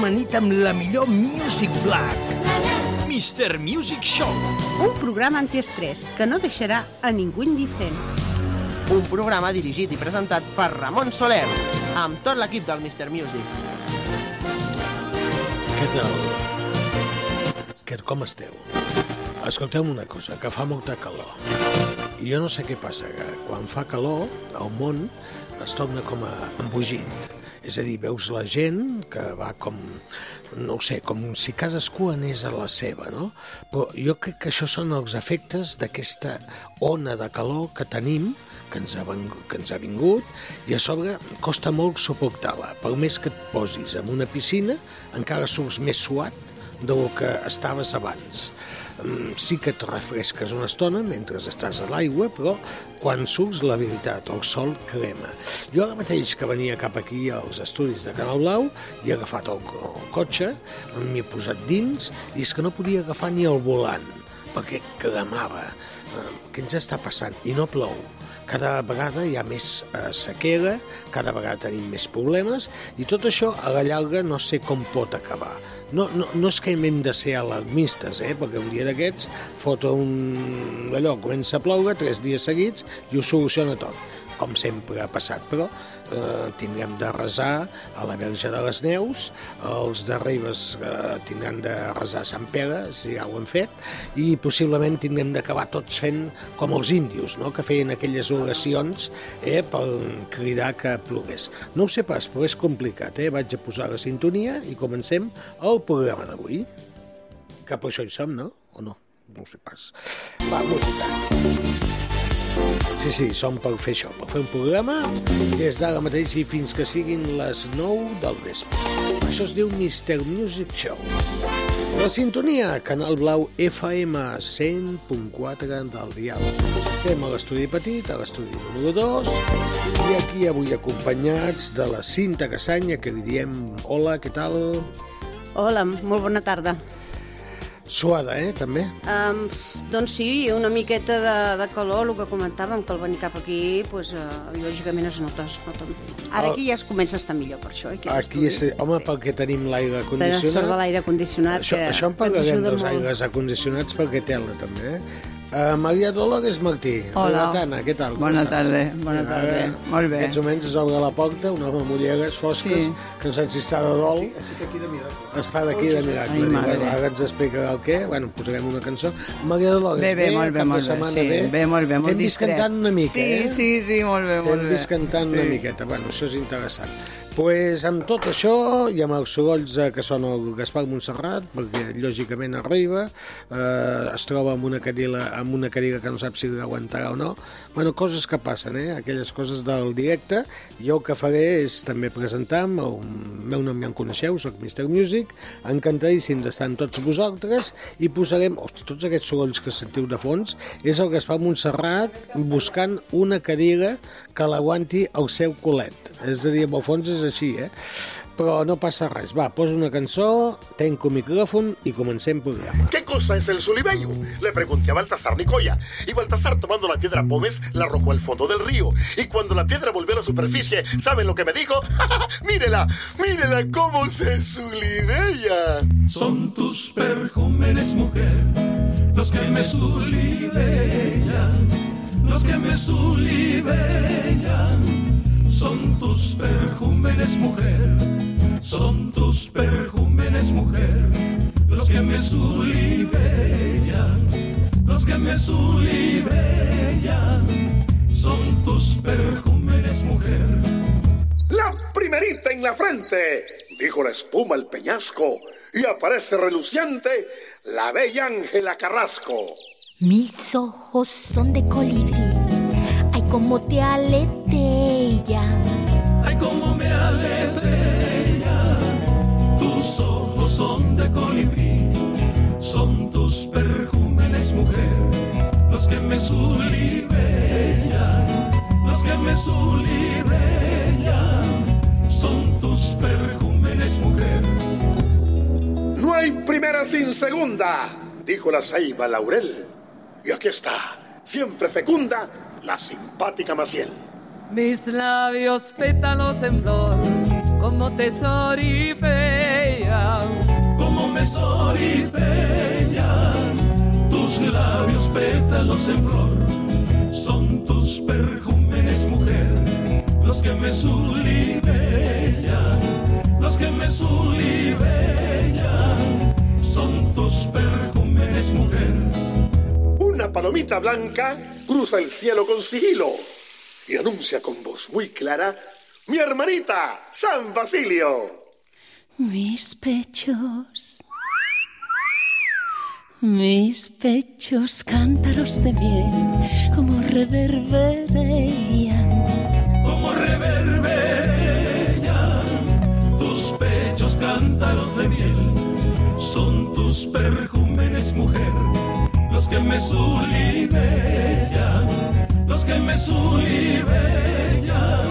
Amanit amb la millor Music Black. Mr. Music Show. un programa antiestrès que no deixarà a ningú indiferent. Un programa dirigit i presentat per Ramon Soler, amb tot l'equip del Mr. Music. Què tal? Què, com esteu? Escolteu una cosa, que fa molta calor. I jo no sé què passa, que quan fa calor, el món es torna com a embogit. És a dir, veus la gent que va com, no ho sé, com si cadascú anés a la seva, no? Però jo crec que això són els efectes d'aquesta ona de calor que tenim, que ens, ha vengut, que ens ha vingut, i a sobre costa molt suportar-la. Per més que et posis en una piscina, encara surts més suat del que estaves abans. Mm, Sí que et refresques una estona mentre estàs a l'aigua, però quan surts, la veritat, el sol crema. Jo ara mateix que venia cap aquí als estudis de Canal Blau i he agafat el, el cotxe, m'hi he posat dins i és que no podia agafar ni el volant perquè cremava. Què ens està passant? I no plou cada vegada hi ha més eh, sequera, cada vegada tenim més problemes i tot això a la llarga no sé com pot acabar. No, no, no és que hem de ser alarmistes, eh? perquè un dia d'aquests fot un... allò, comença a ploure tres dies seguits i ho soluciona tot com sempre ha passat, però eh, tindrem de resar a la Verge de les Neus, els de Ribes eh, tindran de resar a Sant Pere, si ja ho hem fet, i possiblement tindrem d'acabar tots fent com els índios, no? que feien aquelles oracions eh, per cridar que plogués. No ho sé pas, però és complicat. Eh? Vaig a posar la sintonia i comencem el programa d'avui. Cap això hi som, no? O no? No ho sé pas. Va, música. Sí, sí, som per fer això, per fer un programa des d'ara mateix i fins que siguin les 9 del vespre. Això es diu Mr. Music Show. La sintonia, Canal Blau FM 100.4 del dial. Estem a l'estudi petit, a l'estudi número 2, i aquí avui acompanyats de la Cinta Cassanya, que li diem hola, què tal? Hola, molt bona tarda. Suada, eh, també? Um, doncs sí, una miqueta de, de calor, el que comentàvem, que al venir cap aquí, pues, uh, lògicament es nota, es nota. Ara El- aquí ja es comença a estar millor, per això. Aquí, a Aquí, és, home, Sí. perquè tenim l'aire Tens sort de condicionat. l'aire condicionat. Això, que, això en que parlarem dels molt. aires acondicionats perquè tela també, eh? Uh, Maria Dolores Martí, Hola. Tana, què tal? Bona tarda, bona tarda. ara, Molt bé. Aquests moments es obre la porta, una home amb ulleres fosques, Sí. que no saps si està de dol. Està d'aquí de miracle. Ai, Diu, mare. bueno, ara ens explica el què. Bueno, posarem una cançó. Maria Dolores, Bé, bé, molt bé, cap de molt bé. setmana Sí, bé, molt bé, molt T'hem vist cantant una mica, sí, eh? Sí, sí, molt bé, molt T'hem bé. vist cantant una Sí. miqueta. Bueno, això és interessant. Pues amb tot això i amb els sorolls eh, que són el Gaspar Montserrat, perquè lògicament arriba, eh, es troba amb una, cadira, amb una cadira que no sap si l'aguantarà o no. Bueno, coses que passen, eh? aquelles coses del directe. Jo el que faré és també presentar el meu nom ja em coneixeu, soc Mr. Music, encantadíssim d'estar amb tots vosaltres i posarem, hosti, tots aquests sorolls que sentiu de fons, és el Gaspar Montserrat buscant una cadira que l'aguanti al seu colet. És a dir, en el fons és així, eh? Però no passa res. Va, posa una cançó, tenco micròfon i comencem programa. ¿Qué cosa es el Sulibello? Le pregunté a Baltasar Nicoya. Y Baltasar, tomando la piedra Pómez, la arrojó al fondo del río. Y cuando la piedra volvió a la superficie, ¿saben lo que me dijo? ¡Mírela! ¡Mírela cómo se sulibella! Son tus perjúmenes, mujer, los que me sulibellan, los que me sulibellan. Son tus perjúmenes, mujer, son tus perjúmenes, mujer, los que me sulibellan, los que me sulibellan. Son tus perjúmenes, mujer. ¡La primerita en la frente! Dijo la espuma al peñasco. Y aparece reluciente la bella Ángela Carrasco. Mis ojos son de colibrí, como te aletean. Ay, cómo me alegran tus ojos son de colibrí. Son tus perjúmenes, mujer, los que me sulibellan, los que me sulibellan. Son tus perjúmenes, mujer. No hay primera sin segunda, dijo la ceiba Laurel. Y aquí está, siempre fecunda, la simpática Maciel. Mis labios pétalos en flor, como tesoripellan. como me soripellan tus labios pétalos en flor son tus perjúmenes mujer los que me sulibellan los que me sulibellan son tus perjúmenes mujer Una palomita blanca cruza el cielo con sigilo y anuncia con voz muy clara, mi hermanita, San Basilio. Mis pechos, mis pechos cántaros de miel, como reverberan. como reverberan tus pechos cántaros de miel son tus perjúmenes mujer los que me sulibellan los que me sulibellan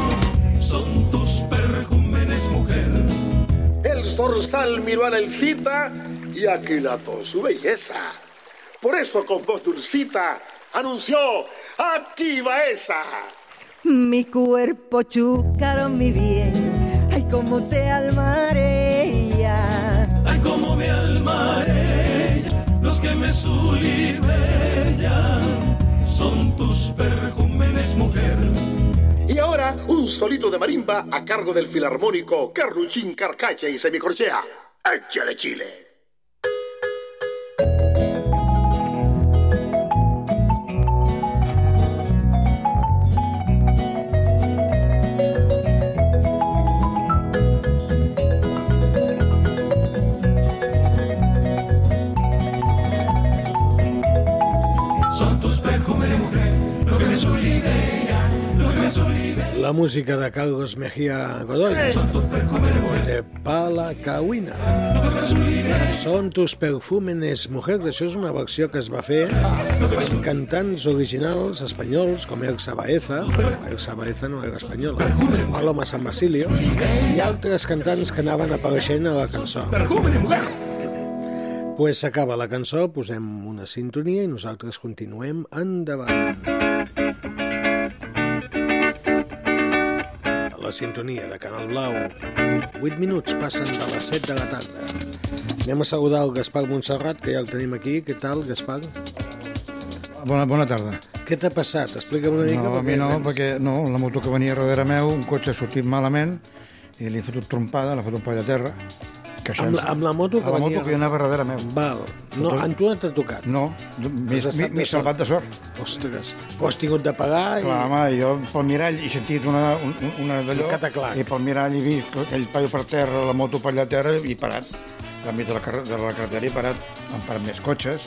son tus perjúmenes mujer El zorzal miró a la Elcita y aquilató su belleza. Por eso con voz dulcita anunció, aquí va esa. Mi cuerpo chúcaro, mi bien, ay, cómo te almaré sulibellan son tus mujer Y ahora un solito de marimba a cargo del filarmónico Carruchín Carcacha y Semicorchea. ¡Échale chile! La música de Carlos Mejía Godoy. son De Pala Cauina. Són tus perfúmenes mujer. Això és una versió que es va fer amb cantants originals espanyols com Elsa Baeza. Elsa Baeza no era espanyola. Paloma San Basilio. I altres cantants que anaven apareixent a la cançó. Pues s'acaba la cançó, posem una sintonia i nosaltres continuem endavant. La sintonia de Canal Blau. 8 minuts passen de les 7 de la tarda. Anem a saludar el Gaspar Montserrat, que ja el tenim aquí. Què tal, Gaspar? Bona, bona tarda. Què t'ha passat? Explica'm una mica. No, a mi no, perquè no, la moto que venia darrere meu, un cotxe ha sortit malament i li he fotut trompada, l'ha fotut un poll a terra. Amb la, amb la moto que a la moto que anava darrere meu. Val. No, en tu no t'ha tocat? No, m'he Has estat m'he- m'he de sort. salvat de sort. Ostres, ho has tingut de pagar Clar, i... home, jo pel mirall he sentit una, un, un- una d'allò Un cataclac. i pel mirall he vist aquell paio per terra, la moto per allà a terra i parat. A mig de la, carre- de la carretera he parat, han parat més cotxes.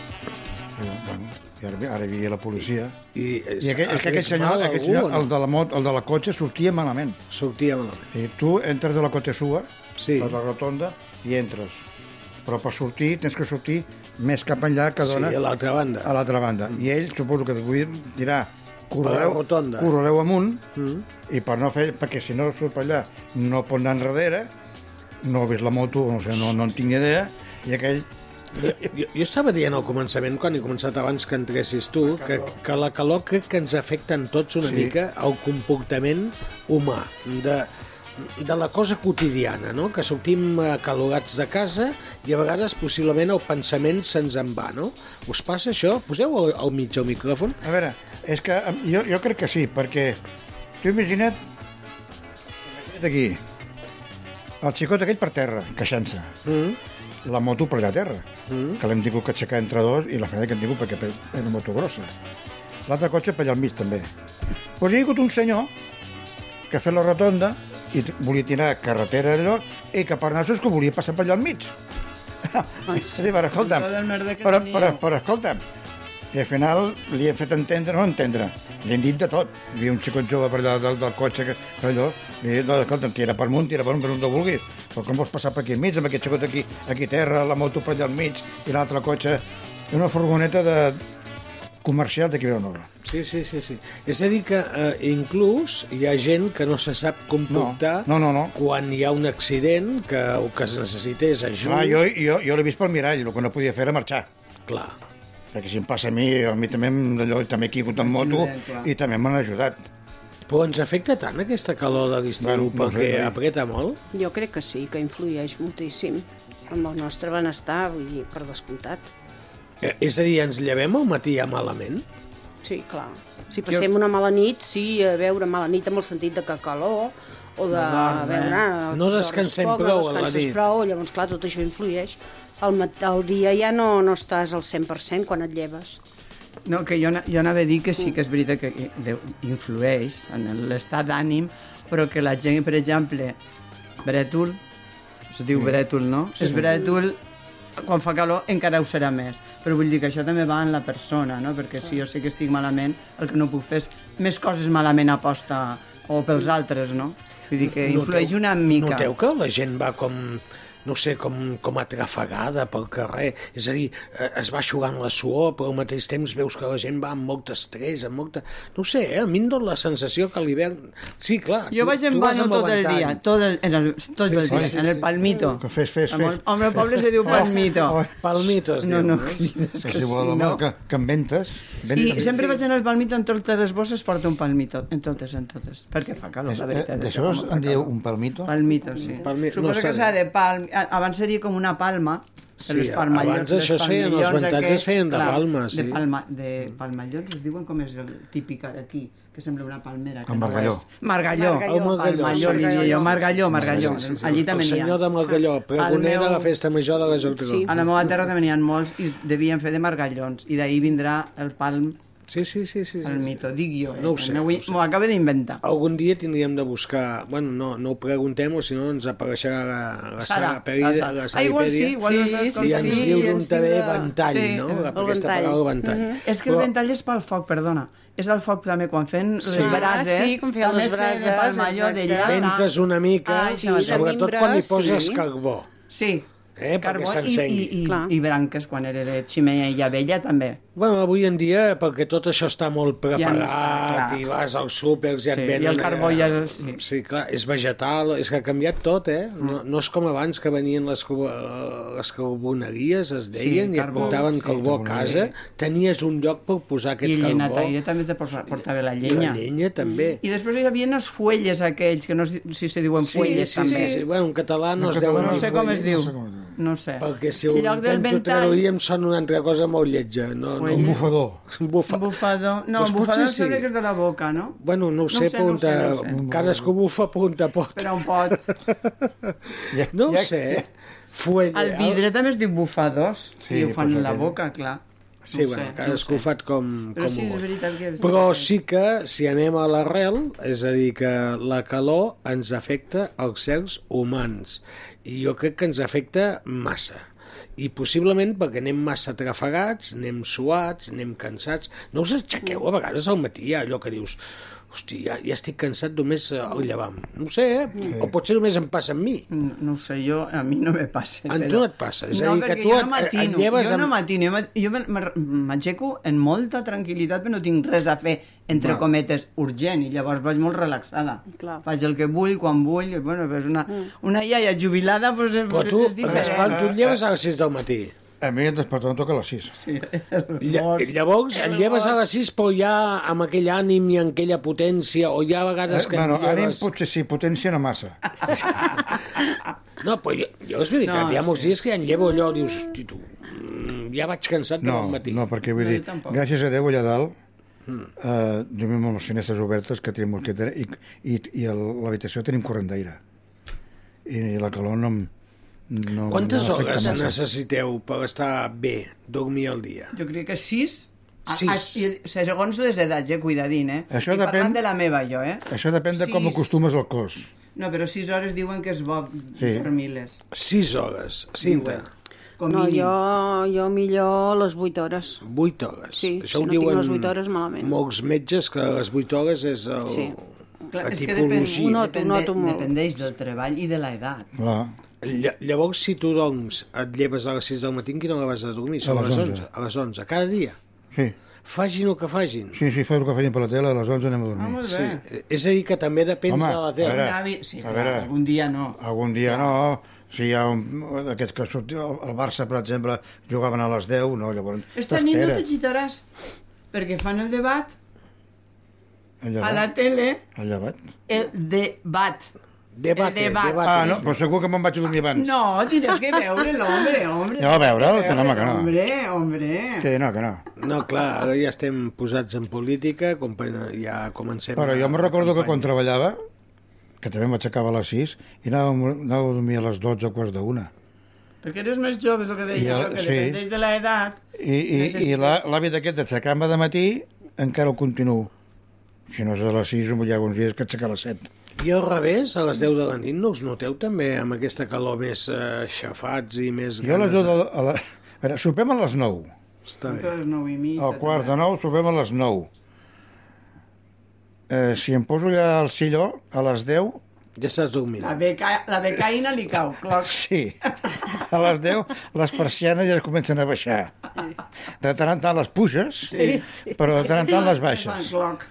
I, bueno, i ara, ara hi havia la policia. I, I aquell, és que aquest senyor, aquest senyor el, de la mot, el de la cotxe, sortia malament. Sortia malament. I tu entres de la cotxe sua, Sí. per la rotonda, i entres. Però per sortir tens que sortir més cap enllà que Sí, dona a l'altra banda. a l'altra banda. I ell suposo que vull dirà rotonda. correleu amunt Mm. i per no fer, perquè si no surt per allà no pot anar enrere, no ha vist la moto, no sé, no, no en tinc idea, i aquell Jo, jo, jo estava dient al començament, quan he començat abans que entressis tu, que, que la calor crec que ens afecta en tots una Sí. mica el comportament humà, de, de la cosa quotidiana, no? que sortim acalorats de casa i a vegades possiblement el pensament se'ns en va, no? Us passa això? Poseu al, al mig el micròfon. A veure, és que jo, jo crec que sí, perquè tu imagina't, imagina't aquí, el xicot aquell per terra, queixant-se, Mm. la moto per allà a terra, Mm. que l'hem tingut que aixecar entre dos i la freda que hem tingut perquè és una moto grossa. L'altre cotxe per allà al mig també. Però hi ha hagut un senyor que ha fet la rotonda i volia tirar carretera allò i que per nassos que volia passar per allà al mig. És a dir, però escolta'm, però, però, però escolta'm, I al final li hem fet entendre, no entendre, li dit de tot. Hi havia un xicot jove per allà del, del cotxe, que, per allò, li he dit, "No, escolta, tira per amunt, tira per amunt, per on vulguis. Però com vols passar per aquí enmig, amb aquest xicot aquí, aquí a terra, la moto per allà al mig, i l'altre cotxe... Una furgoneta de comercial d'aquí a Vilanova. Sí, sí, sí, sí. És a dir que eh, inclús hi ha gent que no se sap comportar No, no, no. quan hi ha un accident que el que es necessités ajut. Clar, jo, jo, jo l'he vist pel mirall, el que no podia fer era marxar. Clar. Perquè si em passa a mi, a mi també, allò, també he caigut en moto i també m'han ajudat. Però ens afecta tant aquesta calor de l'estiu Bueno, no perquè sé, oi? apreta molt? Jo crec que sí, que influeix moltíssim amb el nostre benestar, vull dir, per descomptat. Eh, és a dir, ens llevem al matí ja malament? Sí, clar. Si passem una mala nit, sí, a veure mala nit amb el sentit de que calor, o de eh? veure... No dorms descansem poc, prou no a la nit. prou, llavors, clar, tot això influeix. Al, mat al dia ja no, no estàs al 100% quan et lleves. No, que jo, jo anava a dir que sí que és veritat que influeix en l'estat d'ànim, però que la gent, per exemple, brètol, es diu brètol, no? Sí. És brètol, quan fa calor encara ho serà més. Però vull dir que això també va en la persona, no? Perquè si jo sé que estic malament, el que no puc fer és més coses malament a posta o pels altres, no? Vull dir que influeix una mica. Noteu que la gent va com no sé, com, com atrafegada pel carrer. És a dir, eh, es va eixugant la suor, però al mateix temps veus que la gent va amb molt estrès, amb molta... No sé, eh? a mi em dona la sensació que l'hivern... Sí, clar. Jo vaig en amb tot el dia, tot el, en el, tot Sí, el sí, dia, sí, en el sí. palmito. Que fes, fes, fes. el, home, el poble se diu palmito. Oh, Palmitos, No, diu, no, crides que És igual, sí, no? que, que en ventes... Sí, sempre vaig anar al palmito, en totes les bosses porto un palmito, en totes, en totes, perquè fa calor, la veritat. que D'això en diu un palmito? Palmito, sí. Palmi- no Suposo que s'ha de palm... Abans seria com una palma, Sí, palmallons, abans això feien, els ventalls es feien de clar, palma, sí. De, palma, de palmallons, es diuen com és el típica d'aquí, que sembla una palmera. Que El no margalló. és. Margalló. Margalló. El Margalló, Margalló, sí, jo, sí, Margalló, sí, Margalló. sí, sí, sí. Allí també El n'hi ha. senyor de Margalló, pregoner de la festa major de la Geltrú. Sí. A la meva terra també n'hi ha molts i devien fer de margallons, i d'ahir vindrà el palm, Sí, sí, sí. sí, sí. el mito, dic jo. Eh? No ho sé, M'ho no ho sé. m'ho acabo d'inventar. Algun dia tindríem de buscar... Bueno, no, no ho preguntem, o si no ens apareixerà la, la Sara, Sara, Peri, la la, Sara. la Ah, igual sí, igual Sí, sí, coses i ens sí, diu d'un ens també de- ventall, Sí, no? el Aquesta ventall. paraula ventall. És que el ventall és pel foc, perdona. És el foc també quan fem les Sí. brases. Ah, sí, quan feien també les de brases, palmalló, de exacte. llata. Ventes una mica, Ai, sí, sí, de sobretot quan hi poses sí. carbó. Sí, Eh, perquè carbó i, s'encengui. i, i, Clar. i branques quan era de ximella vella també. Bueno, avui en dia, perquè tot això està molt preparat, Ja, clar. i vas als súpers i et Sí, venen... i el carbó eh, ja és- sí. Sí, clar, és vegetal, és que ha canviat tot, eh? No, no és com abans que venien les, les carboneries, es deien, Sí, i et carbó, portaven sí, carbó a casa, tenies un lloc per posar aquest I carbó. llenyataire també te porta- portava la I llenya. la llenya també. I després hi havia els fuelles aquells, que no sé si se diuen Sí, fuelles sí, també. sí, sí. Bueno, en català no En es deuen No dir sé com es diu. sé com es diu. No sé. Perquè si ho lloc del intento ventall- traduir em sona una altra cosa molt lletja. No, no, Un bufador. Bufa... Bufador. No, Doncs bufador sí. que és de la boca, no? Bueno, no ho sé, No sé, no punta... sé, no sé. cadascú bufa punta pot. Però un pot. Ja, No ho ja- sé. Fuella. El vidre també es diu bufadors, Sí, i ho fan pues en la boca, clar. Sí, No bueno, sé, cadascú no ho fa com, Però com sí, ho és vol. veritat que... Però sí que, si anem a l'arrel, és a dir, que la calor ens afecta als certs humans. I jo crec que ens afecta massa. I possiblement perquè anem massa atrafegats, anem suats, anem cansats. No us aixequeu a vegades al matí, allò que dius hosti, ja, ja estic cansat només eh, al llevam. No ho sé, eh? O potser només em passa amb mi. No, no ho sé, jo, a mi no me passa. A tu però- no et passa, és a no, dir, que tu jo et- no matino, et lleves jo no amb- matino, jo m'aixeco en molta tranquil·litat, però no tinc res a fer, entre Va. cometes, urgent, i llavors vaig molt relaxada. Clar. Faig el que vull, quan vull, i, bueno, és una, una iaia jubilada, doncs, Però tu, és diferent. Gaspar, tu et lleves a les 6 del matí. A mi el despertador toca a les 6. Sí, Lla llavors et lleves a les 6 però ja amb aquell ànim i amb aquella potència o hi ha vegades que Eh, et ànim lleves... potser sí, potència no massa. No, però jo, jo és veritat, No, hi ha molts dies que ja em llevo allò, dius, hosti, tu, mm, ja vaig cansat No, del matí. no, perquè vull No, dir, tampoc. gràcies a Déu allà dalt, eh, dormim amb les finestres obertes, que tenim mosquetera, i, i, i a l'habitació tenim corrent d'aire. I, la calor no... em- no Quantes no hores massa. necessiteu per estar bé, dormir al dia? Jo crec que sis, a, Sis. a, i, o sigui, segons les edats, eh, cuidadín, eh? Això I depèn- parlant de la meva, jo, eh? Això depèn de com Sis. acostumes al cos. No, però sis hores diuen que és bo Sí. dormir-les. 6 hores, Cinta. Com no, mínim. jo, jo millor les 8 hores. 8 hores. Sí, Això si ho no tinc diuen les 8 hores, malament. molts metges, que les 8 hores és el, Sí. Clar, la és que depèn, tipologia. Ho noto, ho noto molt. dependeix del treball i de l'edat. Clar. Lla- Llavors, si tu dorms, et lleves a les 6 del matí, quina hora vas a dormir? A Són les les 11. 11. A les 11, cada dia. Sí. Fagin el que fagin. Sí, sí, feu el que feien per la tele, a les 11 anem a dormir. Ah, Sí. És a dir, que també depèn Home, de la a tele. veure, sí, a clar, veure. algun dia no. Algun dia no, si hi ha un, aquests que surt, el Barça, per exemple, jugaven a les 10, no, llavors... Esta nit no t'agitaràs, perquè fan el debat El a llevat. la tele, El llevat. el debat. Debate, El debat. debate. Ah, no, però segur que me'n vaig a dormir abans. No, tindràs que veure hombre, hombre. Ja va veure'l, que no, home, que no. Hombre, hombre. Que no, que no. No, clar, ara ja estem posats en política, ja comencem... Però jo me recordo que quan treballava, que també m'aixecava a les 6, i anava, anava a dormir a les 12 o quarts d'una. Perquè eres més jove, és el que deia, I el- jo, que sí. dependeix de l'edat. I, i, i la- l'hàbit aquest d'aixecar-me de matí encara ho continuo. Si no és a les 6, hi ha uns dies que aixecar a les 7. I al revés, a les 10 de la nit no us noteu també amb aquesta calor més eh, xafats i més Jo a les ganes 10 de... A la... A veure, sopem a les 9. Està bé. les 9 i mitja. Al quart de 9 sopem a les 9. Eh, si em poso ja al silló, a les 10, Ja estàs dormint. La, beca... la becaïna li cau, clar. sí. A les 10 les persianes ja comencen a baixar. De tant en tant les puges, Sí, sí. però de tant en tant les baixes. cloc.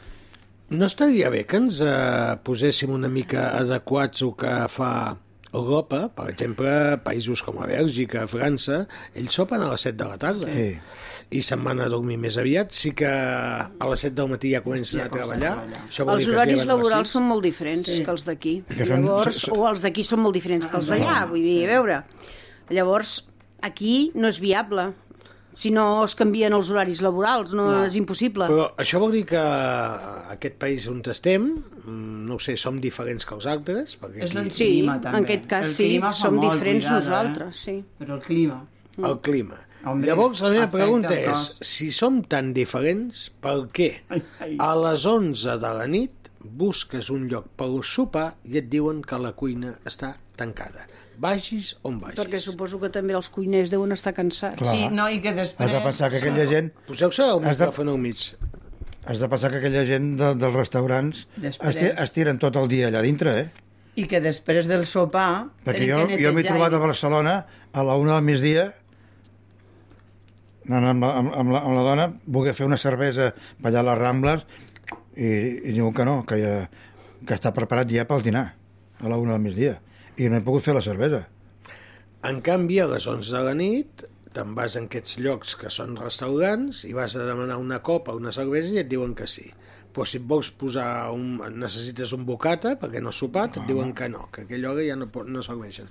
No estaria bé que ens eh, poséssim una mica adequats al que fa Europa, per exemple, països com a Bèlgica, França, ells sopen a les 7 de la tarda. Sí. I se'n van a dormir més aviat. Sí que a les 7 del matí ja comencen Ja a treballar. comencen a treballar. Això vol Els horaris laborals són molt diferents Sí. que els d'aquí. Llavors, o els d'aquí són molt diferents que els d'allà, vull dir, a veure. Llavors, aquí no és viable. Si no es canvien els horaris laborals, no, Clar. és impossible. Però això vol dir que aquest país on estem, mm, no ho sé, som diferents que els altres, perquè És el aquí Sí, clima, també. en aquest cas El sí, som molt, diferents cuidado, nosaltres, eh? sí. Però el clima. el clima. Hombre, Llavors, la meva pregunta el és, si som tan diferents, per què Ai, ai. a les 11 de la nit busques un lloc per sopar i et diuen que la cuina està tancada? Vagis on vagis. Perquè suposo que també els cuiners deuen estar cansats. Clar. I, no, i que Has després... de pensar que aquella gent Poseu-se el Has de- micròfon al mig. has de pensar que aquella gent de, dels restaurants Després. esti, estiren tot el dia allà dintre, eh? I que després del sopar... Perquè jo, jo m'he trobat i- a Barcelona a la una del migdia anant amb la, amb, amb, la, amb la dona, voler fer una cervesa per allà a les Rambles i, i diuen que no, que, ja, que està preparat ja pel dinar a la una del migdia i no he pogut fer la cervesa. En canvi, a les 11 de la nit te'n vas en aquests llocs que són restaurants i vas a demanar una copa, una cervesa i et diuen que sí. Però si et vols posar un, necessites un bocata perquè no has sopat, et diuen que no, que a aquella hora ja no, no serveixen.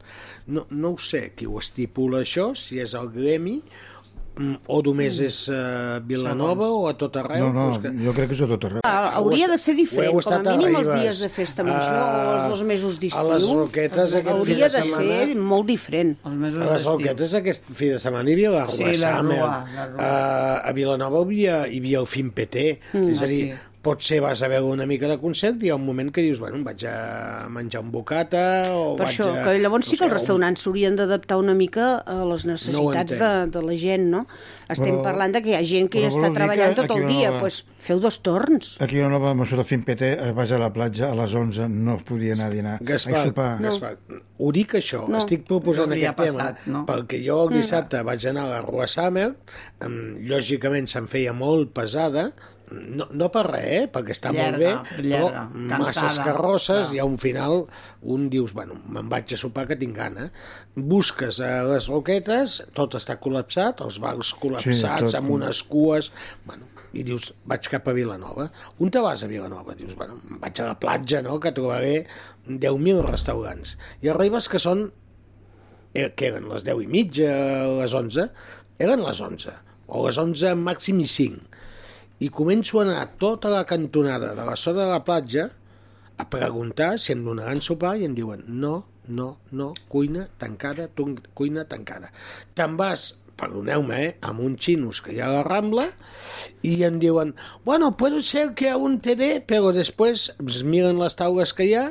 No, no ho sé qui ho estipula això, si és el gremi o només és uh, Vilanova o a tot arreu. No, no, que... jo crec que és a tot arreu. Ah, hauria de ser diferent, com a a mínim els dies de festa major o els dos mesos A d'estiu. les Roquetes aquest fi Hauria de de setmana... ser molt diferent. Els mesos A les. Roquetes aquest fi de setmana hi havia la Sí, Rua la Summer. Rua, la Rua. A, a Vilanova hi havia, hi havia el Fin PT. Mm, és a dir, sí. Potser vas a veure una mica de concert i hi ha un moment que dius, bueno, vaig a menjar un bocata o Per vaig això, a... que llavors sí no que els restaurants s'haurien d'adaptar una mica a les necessitats de, entenc. de la gent, no? Estem Però- parlant de que hi ha gent que però està treballant tot el no dia, va- doncs pues, feu dos torns. Aquí a la nova moció de Fin PT eh, vaig a la platja a les 11, no es podia anar a dinar. Gaspar, a sopar. No. Gaspar, ho dic això, No. estic proposant No aquest tema, passat, no? perquè jo el dissabte vaig anar a la Rua Summer, lògicament se'm feia molt pesada, no, no per res, eh? perquè està molt bé, Llarga, llarga, però masses cansada, carrosses clar. i a un final un dius, bueno, me'n vaig a sopar que tinc gana. Busques a les roquetes, tot està col·lapsat, els bars col·lapsats, tot. amb unes cues... Bueno, i dius, vaig cap a Vilanova. On te vas a Vilanova? Dius, bueno, vaig a la platja, no?, que trobaré 10.000 restaurants. I arribes que són, eh, que eren les 10 i mitja, les 11, eren les 11, o les 11 màxim i 5. I començo a anar tota la cantonada de la zona de la platja a preguntar si em donaran sopar i em diuen no, no, no, cuina tancada, tun- cuina tancada. Te'n vas, perdoneu-me, eh, amb uns xinos que hi ha a la Rambla i em diuen, bueno, puede ser que te dé, però després es miren les taules que hi ha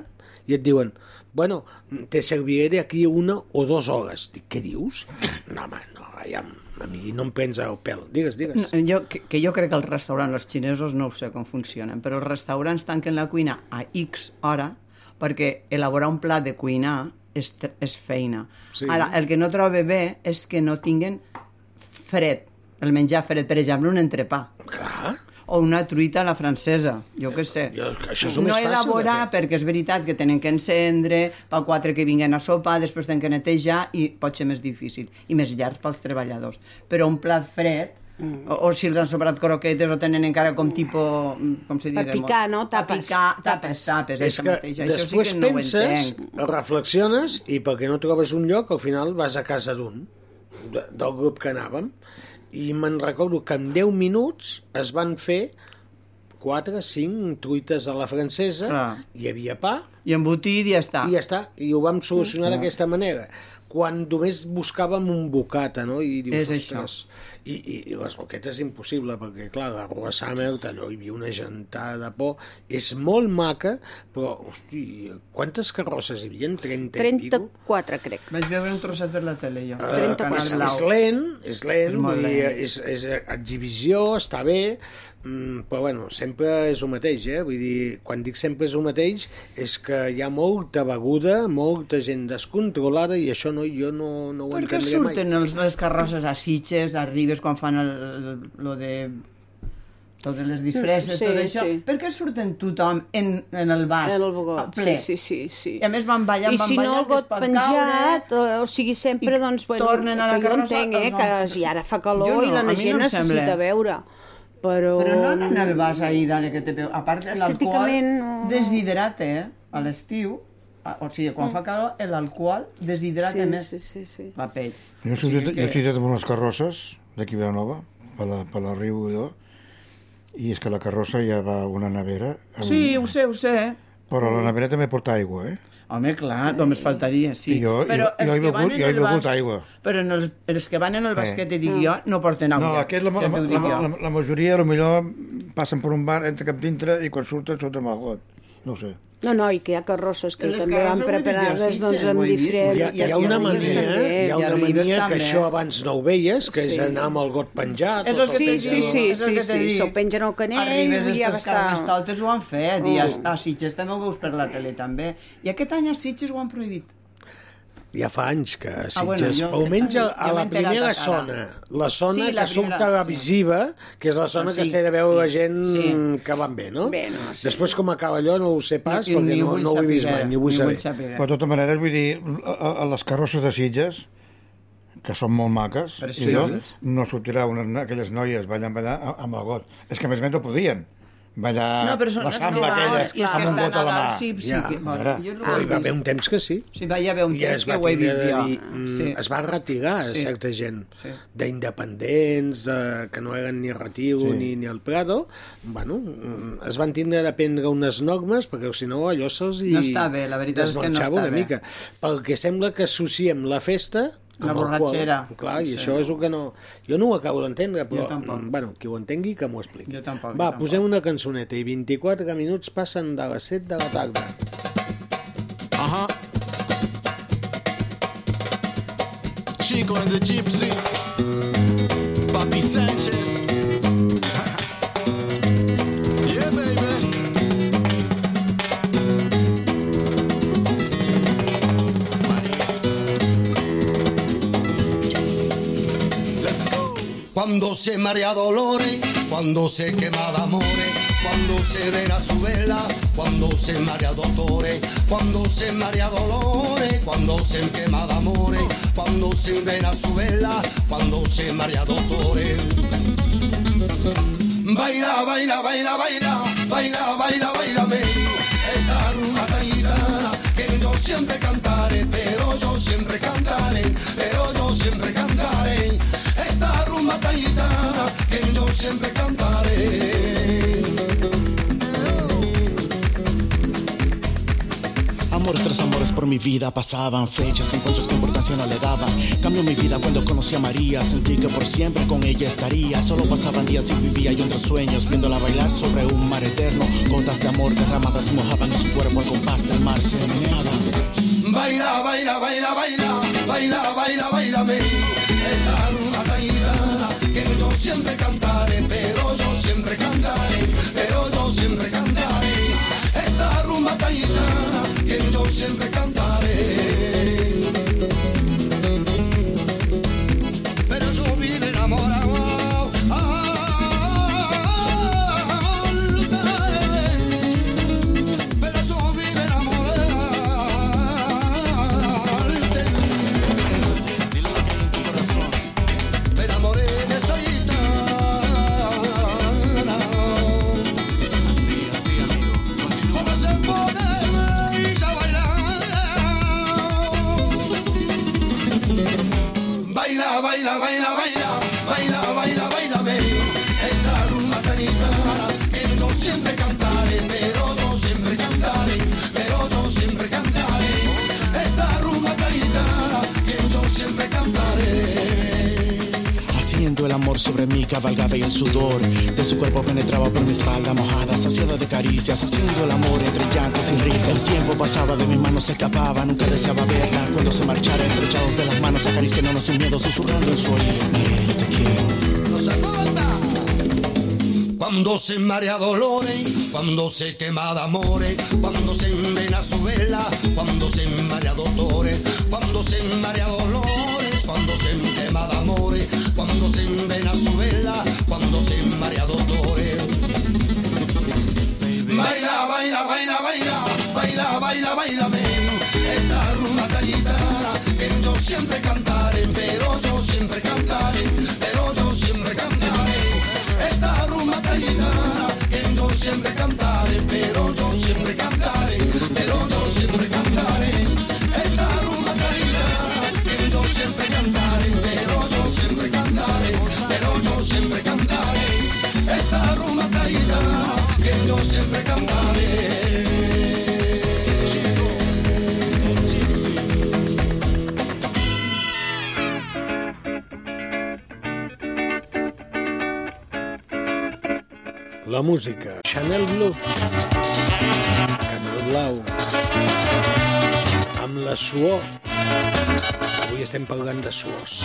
i et diuen, bueno, te serviré de aquí una o dos hores. Dic, què dius? No, home, no, ja, a mi no em prens el pèl. Digues, digues. No, jo, que, que jo crec que els restaurants, els xinesos, no ho sé com funcionen, però els restaurants tanquen la cuina a X hora perquè elaborar un plat de cuinar és, és feina. Sí. Ara, el que no trobo bé és que no tinguen fred, el menjar fred, per exemple, un entrepà. Clar. O una truita a la francesa, jo què sé. Jo, això és no més fàcil elaborar, fer. perquè és veritat que tenen que encendre, pel quatre que vinguen a sopar, després tenen que netejar i pot ser més difícil i més llarg pels treballadors. Però un plat fred, Mm. o, o si els han sobrat croquetes o tenen encara com tipus, com se diu? Per picar, no? Per Tapes. picar, tapes, tapes, És que mateix. Això després sí que no penses, entenc. reflexiones i perquè no trobes un lloc, al final vas a casa d'un, de, del grup que anàvem, i me'n recordo que en 10 minuts es van fer 4, 5 truites a la francesa, Clar. hi havia pa, I embotit i ja està. i ja està, i ho vam solucionar Mm. d'aquesta manera quan només buscàvem un bocata, no? I dius, És això. I, i, i les roquetes és impossible, perquè, clar, la Rua Summer, allò hi havia una gentada de por, és molt maca, però, hosti, quantes carrosses hi havia? 30 i pico? 34, crec. Vaig veure un trosset per la tele, jo. Uh, Al Canal és, Blau. és lent, és lent, És lent. és, és exhibició, està bé, mm, però bueno, sempre és el mateix, eh? Vull dir, quan dic sempre és el mateix, és que hi ha molta beguda, molta gent descontrolada i això no, jo no, no ho Per què entendré mai. surten els, les carrosses a Sitges, a Ribes, quan fan el, el, lo de totes les disfresses, Sí, tot això? sí. Per què surten tothom en, en el vas? En el bogot, ple? sí, sí, sí, sí. I a més van ballant, I van si no, ballant, el got que es pot penjat, caure. o, o sigui, sempre, I doncs, bueno, tornen a la que jo carrossa, entenc, eh, que si ara fa calor Jo no, i la no gent em necessita sembla. veure. Però... Però no en el vas ahí, dale, que te veu. A part, l'alcohol no. deshidrata, eh? A l'estiu, o sigui, quan fa calor, l'alcohol deshidrata Sí, més sí, sí, sí. la pell. Jo he O sigui sortit, que- jo he sortit amb unes carrosses d'aquí a Vilanova, per la, per la riu allò, i és que la carrossa ja va a una nevera, amb, Sí, ho sé, ho sé. però la nevera també porta aigua, eh? Home, clar, només faltaria, sí. I jo- però jo- jo he que van begut- en jo he el begut bas- aigua. Però en els, els que van en el Eh. basquet, dic jo, no porten aigua. No, aquest, la, la, ja la, la, la majoria, potser passen per un bar, entra cap dintre i quan surten, surten amb el got. No ho sé. No, no, i que hi ha carrosses que Les també van preparades Sitges, doncs, amb diferents... Hi ha, hi ha una mania, també, hi ha una mania que això abans no ho veies, que és Sí. anar amb el got penjat. És el que Sí, sí, sí, sí, sí, dit. se'l pengen al canell Arribes, i ja estar... carnestoltes ho han fet, i Oh. a, a Sitges també ho veus per la tele, també. I aquest any a Sitges ho han prohibit. Ja fa anys que a Sitges, Ah, bueno, jo- almenys a, a la primera zona, la zona Sí, que la surt primera, televisiva, que és la zona que Sí, es té de veure la sí, gent sí. que van bé, no? Bé, no, sí. Després com acaba allò no ho sé pas, Ni- perquè no, no ho he vist mai, ni ho vull saber. saber. Però de tota manera, vull dir, a, a les carrosses de Sitges, que són molt maques, i Precioses. allò, no sortirà una, aquelles noies ballant, ballant amb el got. És que a més a més no podien ballar No, però són la samba no, aquella és que amb un got a la mà. sí, sí, Ja, que, bueno, jo no he hi va haver un temps que sí. Sí, va hi haver un I temps es que ho he vist jo. dir, mm, Sí. es va retirar Sí. certa gent Sí. d'independents, de, que no eren ni Retiro Sí. ni, ni el Prado, bueno, es van tindre de prendre unes normes perquè si no allò se'ls hi No està bé, la veritat és que no està una bé. mica. Perquè sembla que associem la festa La borratxera. Clar, i Sí. això és el que no... Jo no ho acabo d'entendre, però, Jo tampoc. mm, bueno, qui ho entengui que m'ho expliqui. Jo tampoc, jo Va, tampoc. posem una cançoneta i 24 minuts passen de les 7 de la tarda. Ajá. Chico and the Gypsy. Papi Sánchez. Se marea dolores, cuando se quema de amores, cuando se vela su vela, cuando se marea dolores, cuando se marea dolores, cuando se quema de amores, cuando se vela su vela, cuando se marea dolores. Baila, baila, baila, baila, baila, baila, baila, me vida pasaban Fechas, encuentros que importancia no le daban Cambió mi vida cuando conocí a María Sentí que por siempre con ella estaría Solo pasaban días y vivía yo entre sueños Viéndola bailar sobre un mar eterno Gotas de amor derramadas mojaban su cuerpo al compás del mar Se meneaba Baila, baila, baila, baila, baila, baila, bailame. El sudor de su cuerpo penetraba por mi espalda mojada, saciada de caricias, haciendo el amor entre llantos y risas. El tiempo pasaba, de mis manos se escapaba, nunca deseaba verla. Cuando se marchara, estrechados de las manos, acariciándonos sin miedo, susurrando en su oído. No se. Cuando se marea dolores, cuando se quema de amores, cuando se envena su vela, cuando se marea dolores, cuando se marea dolores, La música. Chanel Blue. Canal Blau. Amb la suor. Avui estem parlant de suors.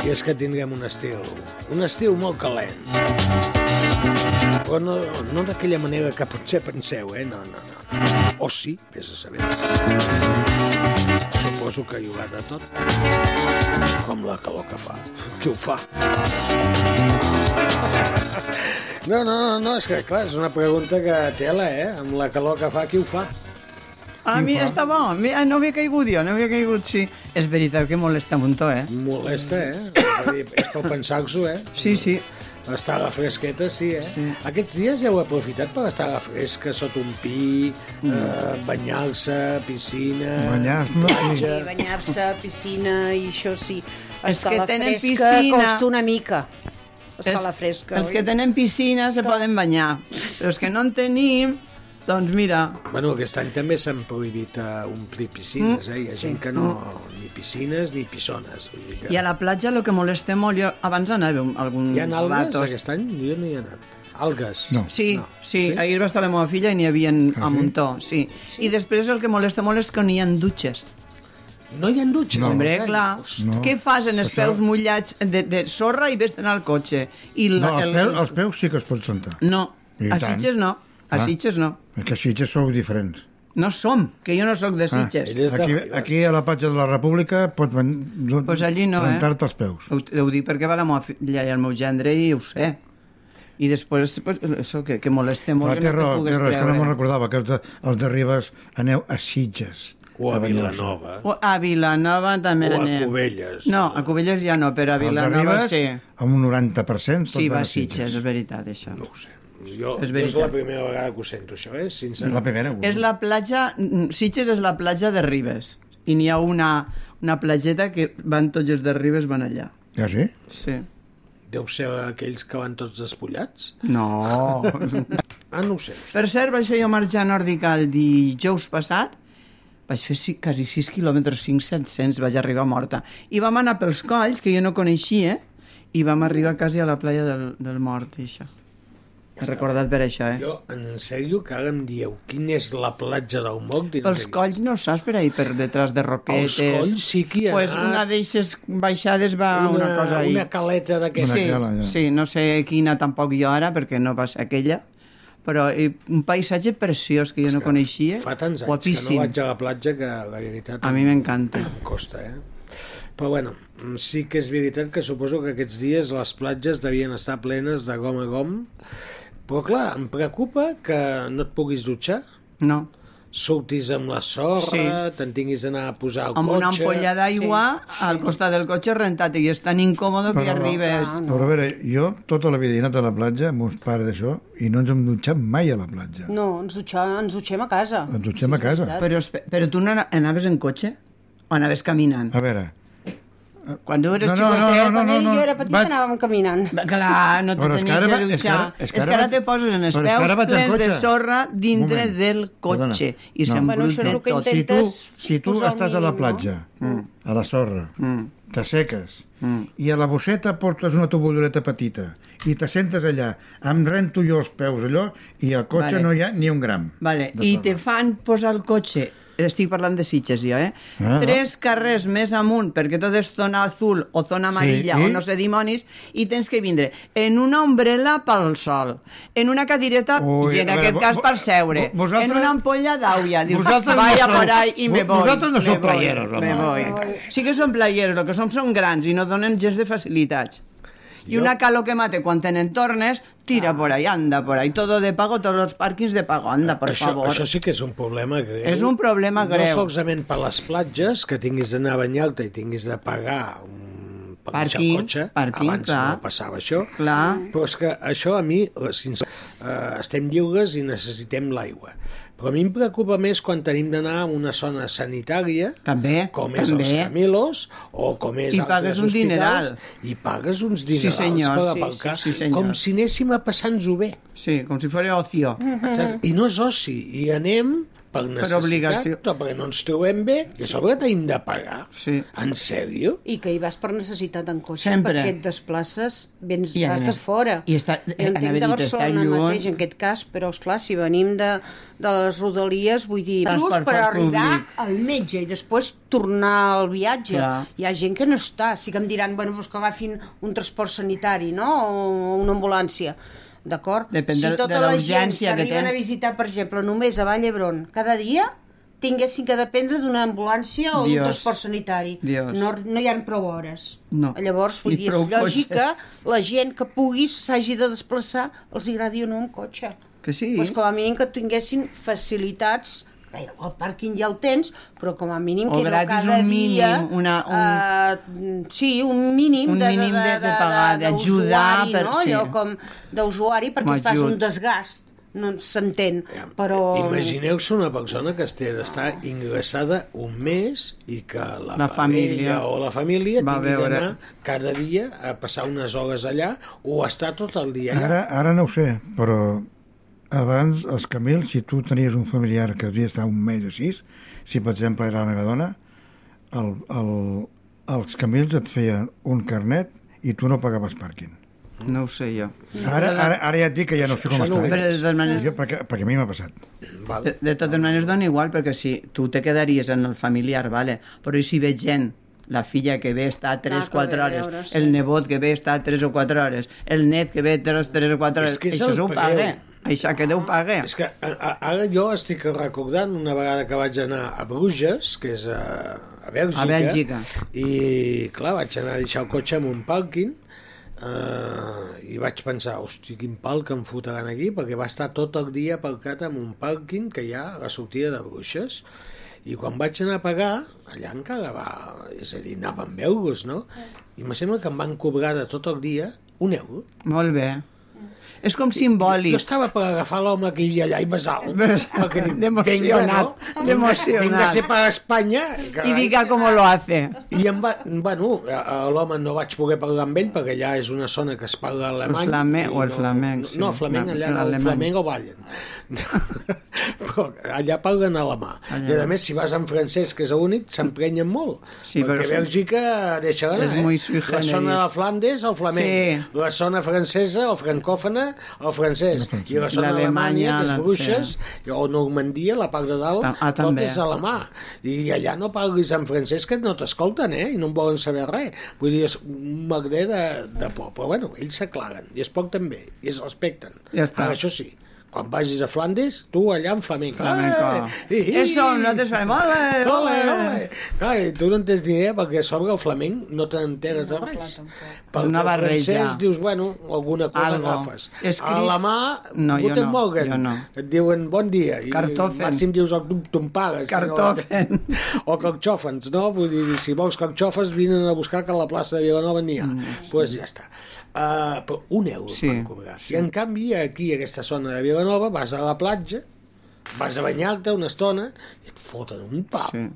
I és que tindrem un estil, un estil molt calent. Però no, no d'aquella manera que potser penseu, eh? No, no, no. O sí, vés a saber. Suposo que hi haurà de tot. Com la calor que fa. Qui ho fa? No, no, no, no, és que clar, és una pregunta que tela, eh? Amb la calor que fa, qui ho fa? Ah, mira, està bo. Mira, no havia caigut jo, no havia caigut, sí. És veritat que molesta un muntó, eh? Molesta, eh? És, a dir, és per pensar-s'ho, eh? Sí, sí. Estar a la fresqueta, sí, eh? Sí. Aquests dies ja heu aprofitat per estar a la fresca, sota un pi, mm. eh, banyar-se, piscina... Banyar-se, platja. I banyar-se, piscina i això sí. Els Estar que a la tenen fresca piscina- costa una mica. Estar a la fresca. Els que tenen piscina se poden banyar, però els que no en tenim, doncs mira... Bueno, aquest any també s'han prohibit uh, omplir piscines, eh? Hi ha Sí. gent que no... Ni piscines ni pissones. Vull dir que... I a la platja el que molesta molt, jo abans anava a algun Hi ha algues ratos. aquest any? Jo no hi he anat. Algues? No. Sí, no. sí, ahir va estar la meva filla i n'hi havia a muntó, sí. I després el que molesta molt és que no hi ha dutxes. No hi ha dutxes? No. Hombre, clar. No. Què fas en els peus mullats de, de sorra i vés anar al cotxe? I No, els, peus, els peus sí que es pot sentar. No, I a tant. Sitges no. A Ah. Sitges no. És que a Sitges sou diferents. No som, que jo no sóc de Sitges. ell és de Aquí, aquí a la platja de la República pots ven... Pues allí no, eh? els peus. Ho, ho dic perquè va la meva filla i el meu gendre i ho sé. I després, pues, això que, que molesta molt, La que no terra, te pugues terra, és que no me'n recordava, que els de, els de Ribes aneu a Sitges. O a. Vilanova. O a Vilanova també O a anem. Cubelles. No, a Cubelles ja no, però a Vilanova sí. amb un 90% tots Sí, va a a Sitges, és veritat, això. No ho sé. Jo, És és, veritat. és la primera vegada que ho sento, això, eh? Sincerament. La primera. És la platja... mm, Sitges és la platja de Ribes. I n'hi ha una, una platgeta que van tots els de Ribes, van allà. Ja sí? Sí. Deu ser aquells que van tots despullats? No. Ah, no ho sé. per cert, vaig fer jo marxar nòrdica el dijous passat. Vaig fer sí, quasi 6 quilòmetres, 5-700, vaig arribar morta. I vam anar pels colls, que jo no coneixia, i vam arribar quasi a la playa del, del Mort, i això. He recordat per això, eh? Jo, en sèrio, que ara em dieu quina és la platja del Moc? Pels colls no saps per ahí, per detrás de roquetes. Els colls sí que hi ha Pues una d'eixes baixades va una, Una- cosa ahí. una caleta d'aquesta. Sí, cala, ja. sí, no sé quina tampoc jo ara, perquè no va ser aquella, però eh, un paisatge preciós que jo no coneixia, Fa tants anys guapíssim. que no vaig a la platja que la veritat... A mi m'encanta. Em costa, eh? Però bueno, sí que és veritat que suposo que aquests dies les platges devien estar plenes de gom a gom, però clar, em preocupa que no et puguis dutxar. No. Surtis amb la sorra, Sí. te'n tinguis d'anar a posar el Amb cotxe... una ampolla d'aigua al costat del cotxe rentat i és tan incòmode que hi arribes... Però a veure, jo tota la vida he anat a la platja amb uns pares d'això i no ens hem dutxat mai a la platja. No, ens, dutxa, ens dutxem a casa. Ens dutxem a casa. Però, però tu no ana- anaves en cotxe? O anaves caminant? A veure, Quan tu eres No, no, xicotet... no, no, Quan ell no, jo era petita vaig- anàvem caminant. Clar, no te és que tenies ara que va- és que dutxar. ara- És que ara te poses en els és ara peus plens de sorra dintre Moment. del cotxe Perdona. i No. s'embrute Bueno, és que tot. intentes si tu, si tu estàs a la mínim, no? platja, a la sorra, Mm. t'asseques, Mm. i a la bosseta portes una tovallolet petita, i te sentes allà, em rento jo els peus allò, i al cotxe Vale. no hi ha ni un gram. Vale. de I te fan posar el cotxe estic parlant de Sitges jo, eh? Ah. Tres carrers més amunt, perquè tot és zona azul o zona amarilla Sí, i? o no sé dimonis, i tens que vindre en una ombrella pel sol, en una cadireta, Ui, i en veure, aquest cas per seure, vo- vosaltres- en una ampolla d'aulla, dius, Vosaltres no vaya sou- por ahí i me vo- voy. vosaltres no sou playeros, home. Me voy. Sí que són playeros, el que som són grans i no donen gens de facilitats. I Jo- una calor que mate quan tenen tornes, tira por ahí, anda por ahí, todo de pago, todos los parkings de pago, anda, por això, favor. Això sí que és un problema greu. És un problema greu. No solament per les platges, que tinguis d'anar a banyar-te i tinguis de pagar un per Parking, cotxe, parking, abans clar. no passava això, Clar. però és que això a mi, eh, sincer, eh, estem lliures i necessitem l'aigua. Però a mi em preocupa més quan tenim d'anar a una zona sanitària, també, com és també. els Camilos, o com és I altres hospitals, dineral. i pagues uns dinerals senyor, per sí, aparcar, sí, sí, senyor. com si anéssim a passar-nos-ho bé. Sí, com si fos ocio. Saps? I no és oci, i anem per necessitat, obligació. o perquè no ens trobem bé, i a sobre tenim de pagar. Sí. En sèrio? I que hi vas per necessitat en cotxe, Sempre. perquè et desplaces, vens, I vas de fora. i està- jo entenc anava a de dir, està Barcelona lluny. mateix, en aquest cas, però, esclar, si venim de, de les rodalies, vull dir, Transport per arribar públic. al metge i després tornar al viatge. Clar. Hi ha gent que no està, sí que em diran, bueno, doncs que agafin un transport sanitari, no?, o una ambulància. D'acord? Depèn si de- tota de la urgència que que arriben a tens. visitar, per exemple, només a Vall d'Hebron cada dia, tinguessin que dependre d'una ambulància o d'un transport sanitari. Dios. No, no hi ha prou hores. No. Llavors, vull dir, és lògic que la gent que pugui s'hagi de desplaçar els agradi o no amb cotxe. Que sí. Pues com a mínim que tinguessin facilitats Bé, el pàrquing ja el tens, però com a mínim que no cada un mínim, dia... una- un... Uh, sí, un mínim, Un de, mínim de- de pagar, d'ajudar per- no? sí. Allò com d'usuari perquè fas un desgast no s'entén, però... Imagineu-se una persona que té d'estar ingressada un mes i que la, La família. o la família Va tingui veure. d'anar cada dia a passar unes hores allà o estar tot el dia allà. Ara, ara no ho sé, però abans els camils, si tu tenies un familiar que havia estat un mes o sis, si per exemple era la meva dona, el, el, els camils et feien un carnet i tu no pagaves pàrquing. No ho sé jo. Ara, ara, ara ja et dic que ja no sé com no està. ho he eh? Però de totes maneres- Jo, perquè, perquè a mi m'ha passat. Val. De, de totes maneres dona igual, perquè si tu te quedaries en el familiar, vale? però i si veig gent la filla que ve està 3 que 4 ve a hores, veure, sí. el nebot que ve està 3 o 4 hores, el net que ve 3, 3 o 4 hores, És que és això preu. paga. Això que Déu paga. És que ara jo estic recordant una vegada que vaig anar a Bruges, que és a, a Bèlgica, A Bèlgica. i clar, vaig anar a deixar el cotxe en un pàrquing eh, i vaig pensar, hosti, quin pal que em fotran aquí, perquè va estar tot el dia aparcat en un pàrquing que hi ha a la sortida de Bruixes. I quan vaig anar a pagar, allà encara va... És a dir, anava amb euros, no? I me sembla que em van cobrar de tot el dia un euro. Molt bé. És com simbòlic. Jo estava per agafar l'home que hi havia allà i besar-lo. D'emocionat, no? Vinga a ser per Espanya. I diga com lo hace. I em va, bueno, l'home no vaig poder parlar amb ell perquè allà és una zona que es parla alemany. El flame- i o el flamenc, No, sí. no flamenc allà no, el flamenc o ballen. però allà parlen alemà. Allà. I a més, si vas en francès, que és l'únic, s'emprenyen molt. Sí, perquè però- Bèlgica deixa anar, eh? La zona de. Flandes, el flamenc. Sí. La zona francesa, o francòfona, el francès. I la zona Alemanya, que la- és Bruixes, o Normandia, la part de dalt, Ta- ah, tot també. és alemà. I allà no parlis en francès que no t'escolten, eh? I no en volen saber res. Vull dir, és un merder de, de por. Però bueno, ells s'aclaren, i es porten bé, i es respecten. Ja està. Ara, això sí, quan vagis a Flandes, tu allà en flamenco. Flamenco. Eh, hi. Eso, nosaltres farem, ole, Ole, ole. ole. Clar, tu no en tens ni idea perquè sobre el flamenc no t'enteres de res. Perquè Una barreja. francès dius, bueno, alguna cosa Algo. agafes. Escrit- A la mà, No, jo no, Morgen. jo no. Et diuen bon dia. I Kartoffeln. màxim dius el tum, tum pagues. Cartofen. O carxòfens, no? Vull dir, si vols carxòfens, vinen a buscar que a la plaça de Vilanova n'hi ha. Doncs pues ja està. Uh, però un euro Sí, sí, van cobrar. I en canvi, aquí, a aquesta zona de Vilanova, vas a la platja, vas a banyar-te una estona i et foten un pap. Sí.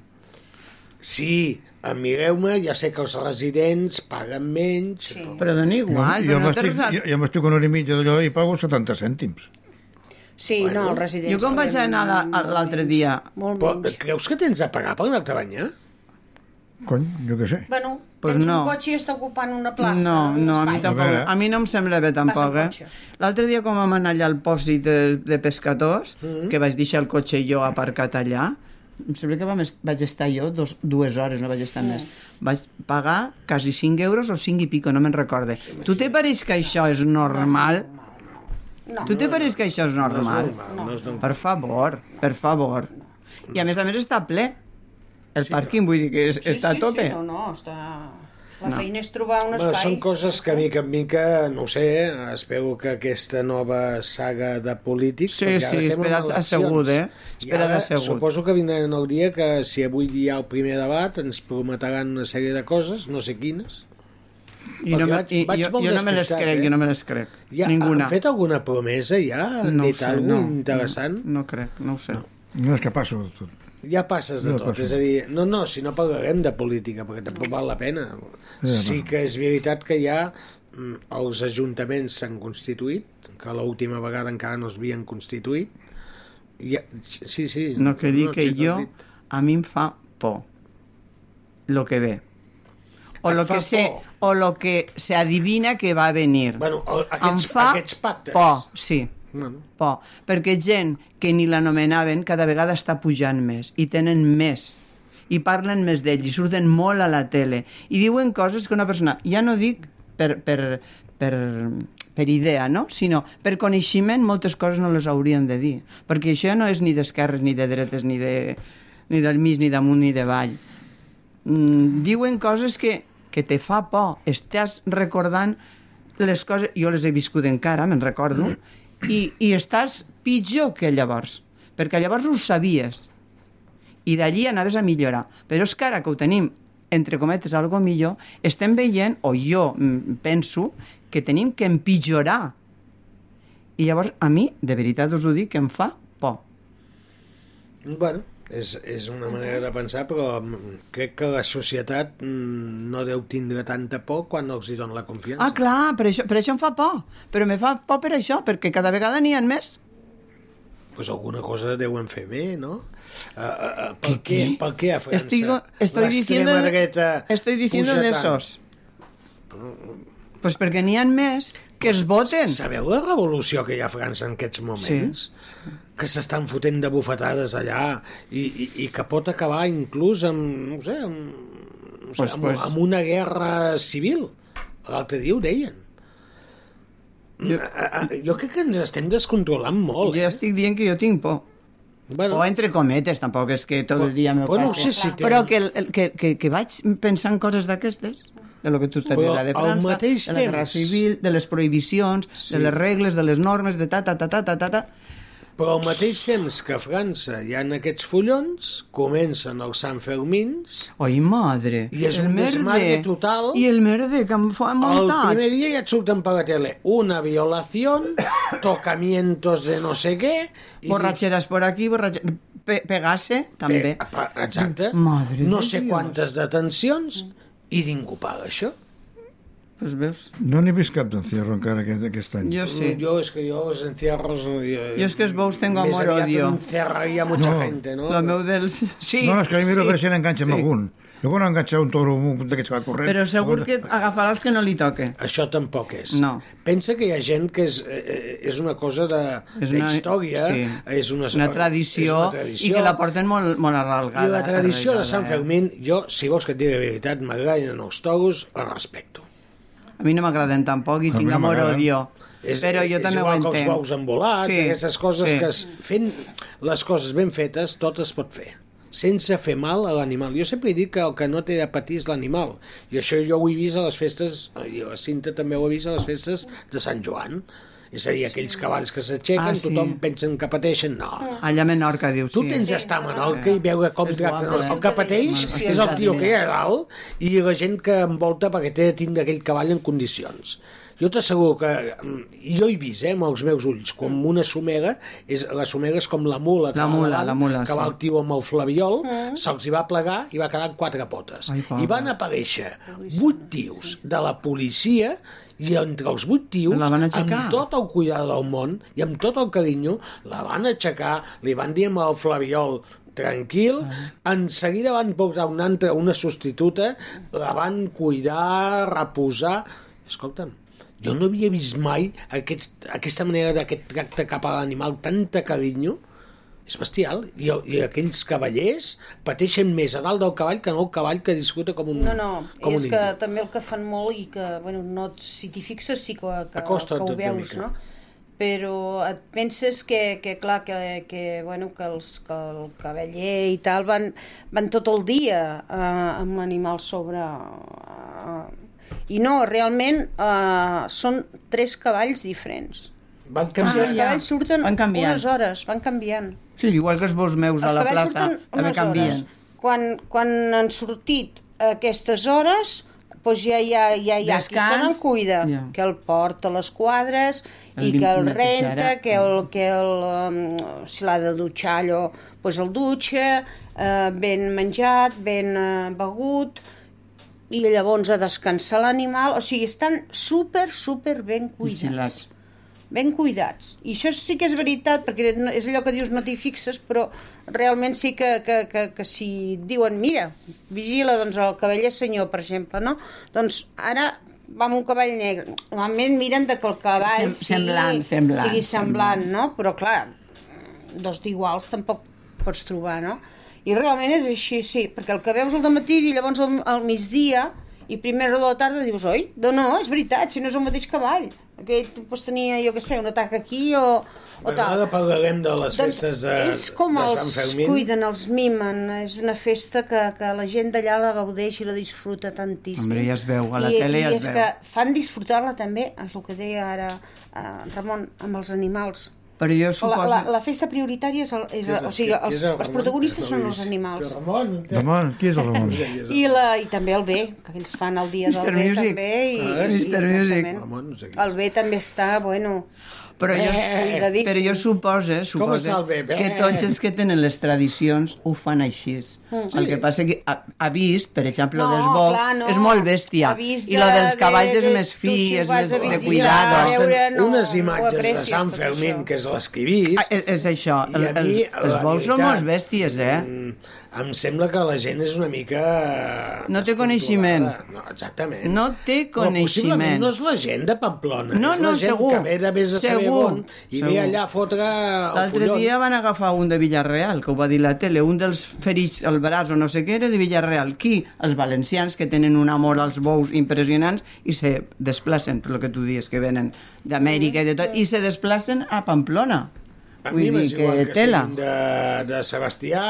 Sí, mireu-me, ja sé que els residents paguen menys, sí. però... Però dona Jo, igual, jo té m'estic jo, jo m'estic una hora i mitja d'allò i pago 70 cèntims. Sí, no, els residents... Jo quan vaig anar l'altre dia... Molt però menys. creus que tens a pagar per anar-te a banyar? Cony, jo què sé. Bueno, Pues tens no. un cotxe i està ocupant una plaça. No, un no, a mi espai. tampoc. veure. A mi no em sembla bé tampoc, eh? L'altre dia quan vam anar allà al pòsit de, de pescadors, Mm. que vaig deixar el cotxe jo aparcat allà, em sembla que vam vaig estar jo dos, dues hores, no vaig estar més. Vaig pagar quasi 5 euros o 5 i pico, no me'n recorde. Tu te pareix que això és normal? No. Tu te pareix que això és normal? No, no és normal. Per favor, per favor. I a més a més està ple. El pàrquing, vull dir que és, Sí, està sí, a tope. Sí, no, no, està... La feina és trobar un Bueno, espai. són coses que mica en mica, no ho sé, espero que aquesta nova saga de polítics... Sí, ara sí, espera't assegut, eh? Espera't assegut. suposo que vindrà el dia que si avui hi ha el primer debat ens prometran una sèrie de coses, no sé quines. I no, me, vaig- i, vaig jo, jo no me les crec, eh? jo no me les crec. Ja, Ninguna. Han fet alguna promesa ja? Han no ho dit sé, alguna no, interessant? No, no crec, no ho sé. No. No és que passo de tot. Ja passes de No tot, passa. és a dir, no, no, si no parlarem de política, perquè tampoc val la pena. Sí que és veritat que ja mm, els ajuntaments s'han constituït, que l'última vegada encara no es havien constituït. Ja, sí, sí. No que dir que sí, t'ho jo, dit. a mi em fa por lo que ve. O Et lo que sé, por? o lo que se adivina que va a venir. Bueno, aquests- em fa aquests pactes. por, sí. Bueno. Por, perquè gent que ni l'anomenaven cada vegada està pujant més i tenen més i parlen més d'ell i surten molt a la tele i diuen coses que una persona, ja no dic per, per, per, per idea, no? sinó per coneixement moltes coses no les haurien de dir perquè això no és ni d'esquerres ni de dretes ni, de, ni del mig ni damunt ni de vall mm, diuen coses que, que te fa por estàs recordant les coses, jo les he viscut encara, me'n recordo, i, i estàs pitjor que llavors, perquè llavors ho sabies, i d'allí anaves a millorar. Però és que ara que ho tenim, entre cometes, algo millor, estem veient, o jo penso, que tenim que empitjorar. I llavors, a mi, de veritat us ho dic, que em fa por. Bueno, és, és una manera de pensar, però mm, crec que la societat mm, no deu tindre tanta por quan els hi dona la confiança. Ah, clar, per això, per això em fa por. Però me fa por per això, perquè cada vegada n'hi ha més. pues alguna cosa deuen fer bé, no? Uh, uh, uh, ¿Por qué? ¿Por qué a França? Estoy, estoy diciendo, dreta estoy diciendo de esos. Pues perquè n'hi ha més que es voten. Sabeu la revolució que hi ha a França en aquests moments? Sí. Que s'estan fotent de bufetades allà i, i, i que pot acabar inclús amb, no sé, amb, no sé, Pues- amb, pues- amb una guerra civil. L'altre dia ho deien. Jo... jo crec que ens estem descontrolant molt. Jo estic dient que jo tinc por. Bueno, O entre cometes, tampoc és que tot el dia me Bueno, no sé si té- Però que, que, que, que vaig pensant coses d'aquestes, de lo que tu estàs dient, de França, mateix de la guerra temps- civil, de les prohibicions, Sí. de les regles, de les normes, de ta, ta, ta, ta, ta, ta, ta. Però al mateix temps que a França hi ha aquests follons, comencen els Sant Fermins, Oi, madre. I és el un desmadre total. I el merde que em fa el muntat. primer dia ja et surten per la tele una violación, tocamientos de no sé què... i Borratxeres por aquí, borratxeres... Pe pegarse, també. Pe- Exacte. Madre no sé Dios. quantes detencions i ningú paga això. Pues veus? No n'he vist cap d'encierro encara aquest, aquest any. Jo sí. Yo es que yo los encierros... eh, Jo és que els bous tengo més aviat amor-odio. encerraria mucha No. gente, ¿no? Lo meu dels... Sí. no, és que a mi miro sí. si n'enganxem sí. algun. Jo quan enganxar un toro d'aquests que va corrent... Però segur que agafarà els que no li toque. Això tampoc és. No. Pensa que hi ha gent que és, eh, és una cosa de, És una- història, sí. és una, Una tradició, és una tradició i que la porten molt, molt arrelgada. I la tradició de Sant eh? Fermín, jo, si vols que et digui la veritat, m'agraden els toros, els respecto. A mi no m'agraden tampoc i A tinc no amor m'agraden. odio. És, Però jo és també ho igual que els entenc. bous embolats, Sí, sí, aquestes coses sí. que es, fent les coses ben fetes, tot es pot fer sense fer mal a l'animal. Jo sempre he dit que el que no té de patir és l'animal. I això jo ho he vist a les festes, i la Cinta també ho ha vist a les festes de Sant Joan. És a dir, aquells cavalls que s'aixequen, Ah, sí. tothom pensen que pateixen. No. Allà a Menorca, dius, Tu sí. tens d'estar a Menorca i veure com És tracten guapo, el, eh? el que pateix Sí, és el sí, tio sí. que hi ha a dalt i la gent que envolta perquè té de tindre aquell cavall en condicions. Jo t'asseguro que, mm, i jo he vist, eh, amb els meus ulls, com una somega, és, la somega és com la mula, que La mula, davant, la mula, que sí. va el tio amb el flabiol, se'ls hi va plegar i va quedar amb quatre potes. Ai, pobre. I van aparèixer vuit tios de la policia i entre els vuit tios, La van aixecar. amb tot el cuidado del món i amb tot el carinyo, la van aixecar, li van dir amb el flabiol tranquil, en seguida van portar una altra, una substituta, la van cuidar, reposar... Escolta'm, jo no havia vist mai aquest, aquesta manera d'aquest tracte cap a l'animal, tanta carinyo, és bestial. I, I aquells cavallers pateixen més a dalt del cavall que no el cavall que disfruta com un No, no, com és un que indi. també el que fan molt i que, bueno, no, si t'hi fixes sí que, que, que ho veus, no? Però et penses que, que clar, que, que, bueno, que, els, que el cavaller i tal van, van tot el dia eh, amb l'animal sobre... Eh, I no, realment eh, són tres cavalls diferents. Van O sigui, els cavalls surten Van canviant. unes hores, van canviant. Sí, igual que els bous meus a Els la cavalls plaça, també canvien. hores. Quan, quan han sortit aquestes hores, doncs ja, ja, ja, ja qui se Descans, n'en cuida, ja. que el porta a les quadres El i que el renta, que el, que el, um, si l'ha de dutxar allò, doncs el dutxa, eh, ben menjat, ben eh, begut, i llavors a descansar l'animal, o sigui, estan super, super ben cuidats Vigilats. Ben cuidats. I això sí que és veritat, perquè és allò que dius no t'hi fixes, però realment sí que, que, que, que si diuen, mira, vigila doncs, el cavaller senyor, per exemple, no? Doncs ara va amb un cavall negre. Normalment miren de que el cavall Sem- semblant, sigui, semblant, sigui semblant, semblant. no? Però clar, dos d'iguals tampoc pots trobar, no? I realment és així, sí, perquè el que veus al matí i llavors al, al migdia i primera hora de la tarda dius, oi? No, no, és veritat, si no és el mateix cavall. Aquest pues, tenia, jo què sé, un atac aquí o, o tal. ara parlarem de les Doncs festes de, és com de els Sant Fermín. cuiden, els mimen, és una festa que, que la gent d'allà la gaudeix i la disfruta tantíssim. Hombre, ja es veu, a la I, tele ja i es és veu. que fan disfrutar-la també, és el que deia ara eh, Ramon, amb els animals. Però jo La, suposo... la, la festa prioritària és, el, és, és o el- sigui, els, és el els protagonistes són el els animals. Ramon, Ramon, qui és el Ramon? I, la, I també el bé, que ells fan el dia del bé Music. també. I, Ah, i, Mr. Music. El bé també està, bueno, Però jo, Eh, però jo supose, supose està el bebè? que tots els que tenen les tradicions ho fan així. Mm. El que passa que ha, ha vist, per exemple, No, dels bous, clar, no. és molt bèstia. I lo de- dels cavalls de- és de- més tu fi, si és més de cuidado. veure, no, unes imatges de Sant Fermín, que és les que he vist, Ah, és, és això, I el, mi, els bous són molt bèsties, eh? mm, em sembla que la gent és una mica... No té coneixement. No, exactament. No té Però possiblement coneixement. no és la gent de Pamplona, No, és no, la gent segur. que ve de vés a saber Segur, on i segur. ve allà a fotre el L'altre dia van agafar un de Villarreal, que ho va dir la tele, un dels ferits al braç o no sé què era de Villarreal. Qui? Els valencians, que tenen un amor als bous impressionants i se desplacen, per lo que tu dius, que venen d'Amèrica i de tot, i se desplacen a Pamplona. A Vull mi dir que que tela. de, de Sebastià...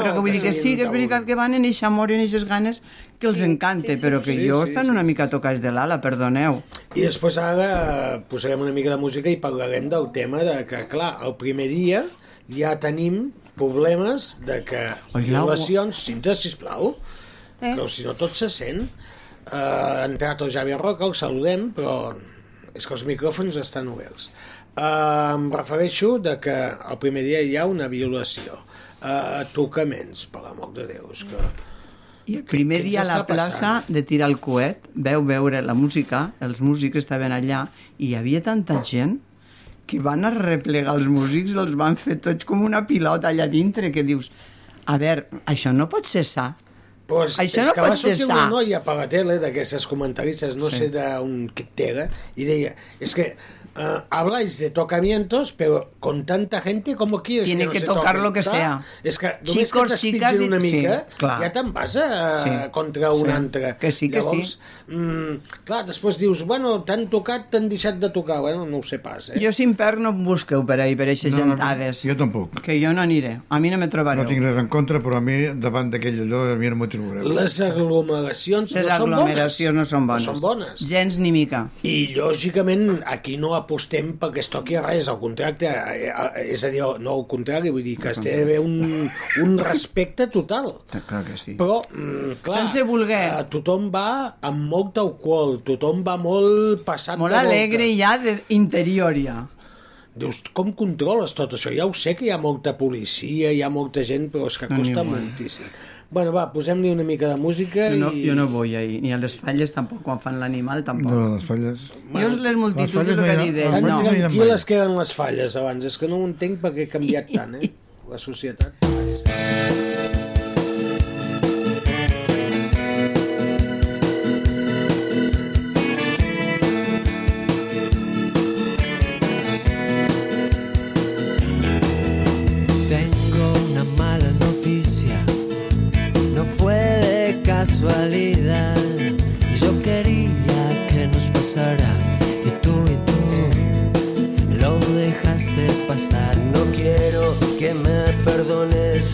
Però que vull dir que sí, que és veritat que van en eixa amor i en eixes ganes que els Sí, encanta, sí, sí, però que Sí, jo sí, estan sí. una mica tocats de l'ala, perdoneu. I després ara posarem una mica de música i parlarem del tema de que, clar, el primer dia ja tenim problemes de que Oi, violacions... Cinta, sisplau, Eh? que si no tot se sent. Uh, ha entrat el Javier Roca, el saludem, però és que els micròfons estan oberts. Uh, em refereixo de que el primer dia hi ha una violació. Uh, tocaments, per l'amor de Déu, que... I el primer dia a la plaça passant? de tirar el coet, veu veure la música, els músics estaven allà, i hi havia tanta gent que van arreplegar els músics, els van fer tots com una pilota allà dintre, que dius, a veure, això no pot cessar. Pues Això és no que pot ser sortir sa. una noia per la tele d'aquestes comentaristes, no Sí. sé d'on que era, i deia, és que uh, habláis de tocamientos, pero con tanta gente como quieres Tiene que no que tocar toquen. lo que sea. És que només Chicos, que i- una mica, sí, clar. ja te'n vas a, Sí. contra un Sí. altre. Que sí, que Llavors, Mm, clar, després dius, bueno, t'han tocat, t'han deixat de tocar. Bueno, no ho sé pas, eh? Jo, sin per, no em busqueu per ahir, per aquestes No, no, gentades. jo tampoc. Que jo no aniré. A mi no me trobareu. No tinc res en contra, però a mi, davant d'aquell allò, a mi no m'ho trobareu. Les aglomeracions Les no són bones. aglomeracions no són bones. No són bones. Gens ni mica. I, lògicament, aquí no apostem perquè es toqui res, al contracte, és a dir, no al contrari, vull dir que es té d'haver un, un respecte total. Clar que sí. Però, mm, clar, Sense voler. eh, tothom va amb molt alcohol, tothom va molt passat Molt de volta. alegre ja d'interior ja. Dius, com controles tot això? Ja ho sé que hi ha molta policia, hi ha molta gent, però és que No, costa igual. moltíssim. Bueno, va, posem-li una mica de música Jo no, i... jo no vull ahir, ni a les falles tampoc, quan fan l'animal tampoc. No, les falles... Jo les multituds, falles el no que he dit, Tan no. tranquil·les que eren les falles abans, és que no ho entenc perquè ha canviat tant, eh? La societat. Casualidad. Yo quería que nos pasara y tú y tú lo dejaste pasar. No quiero que me perdones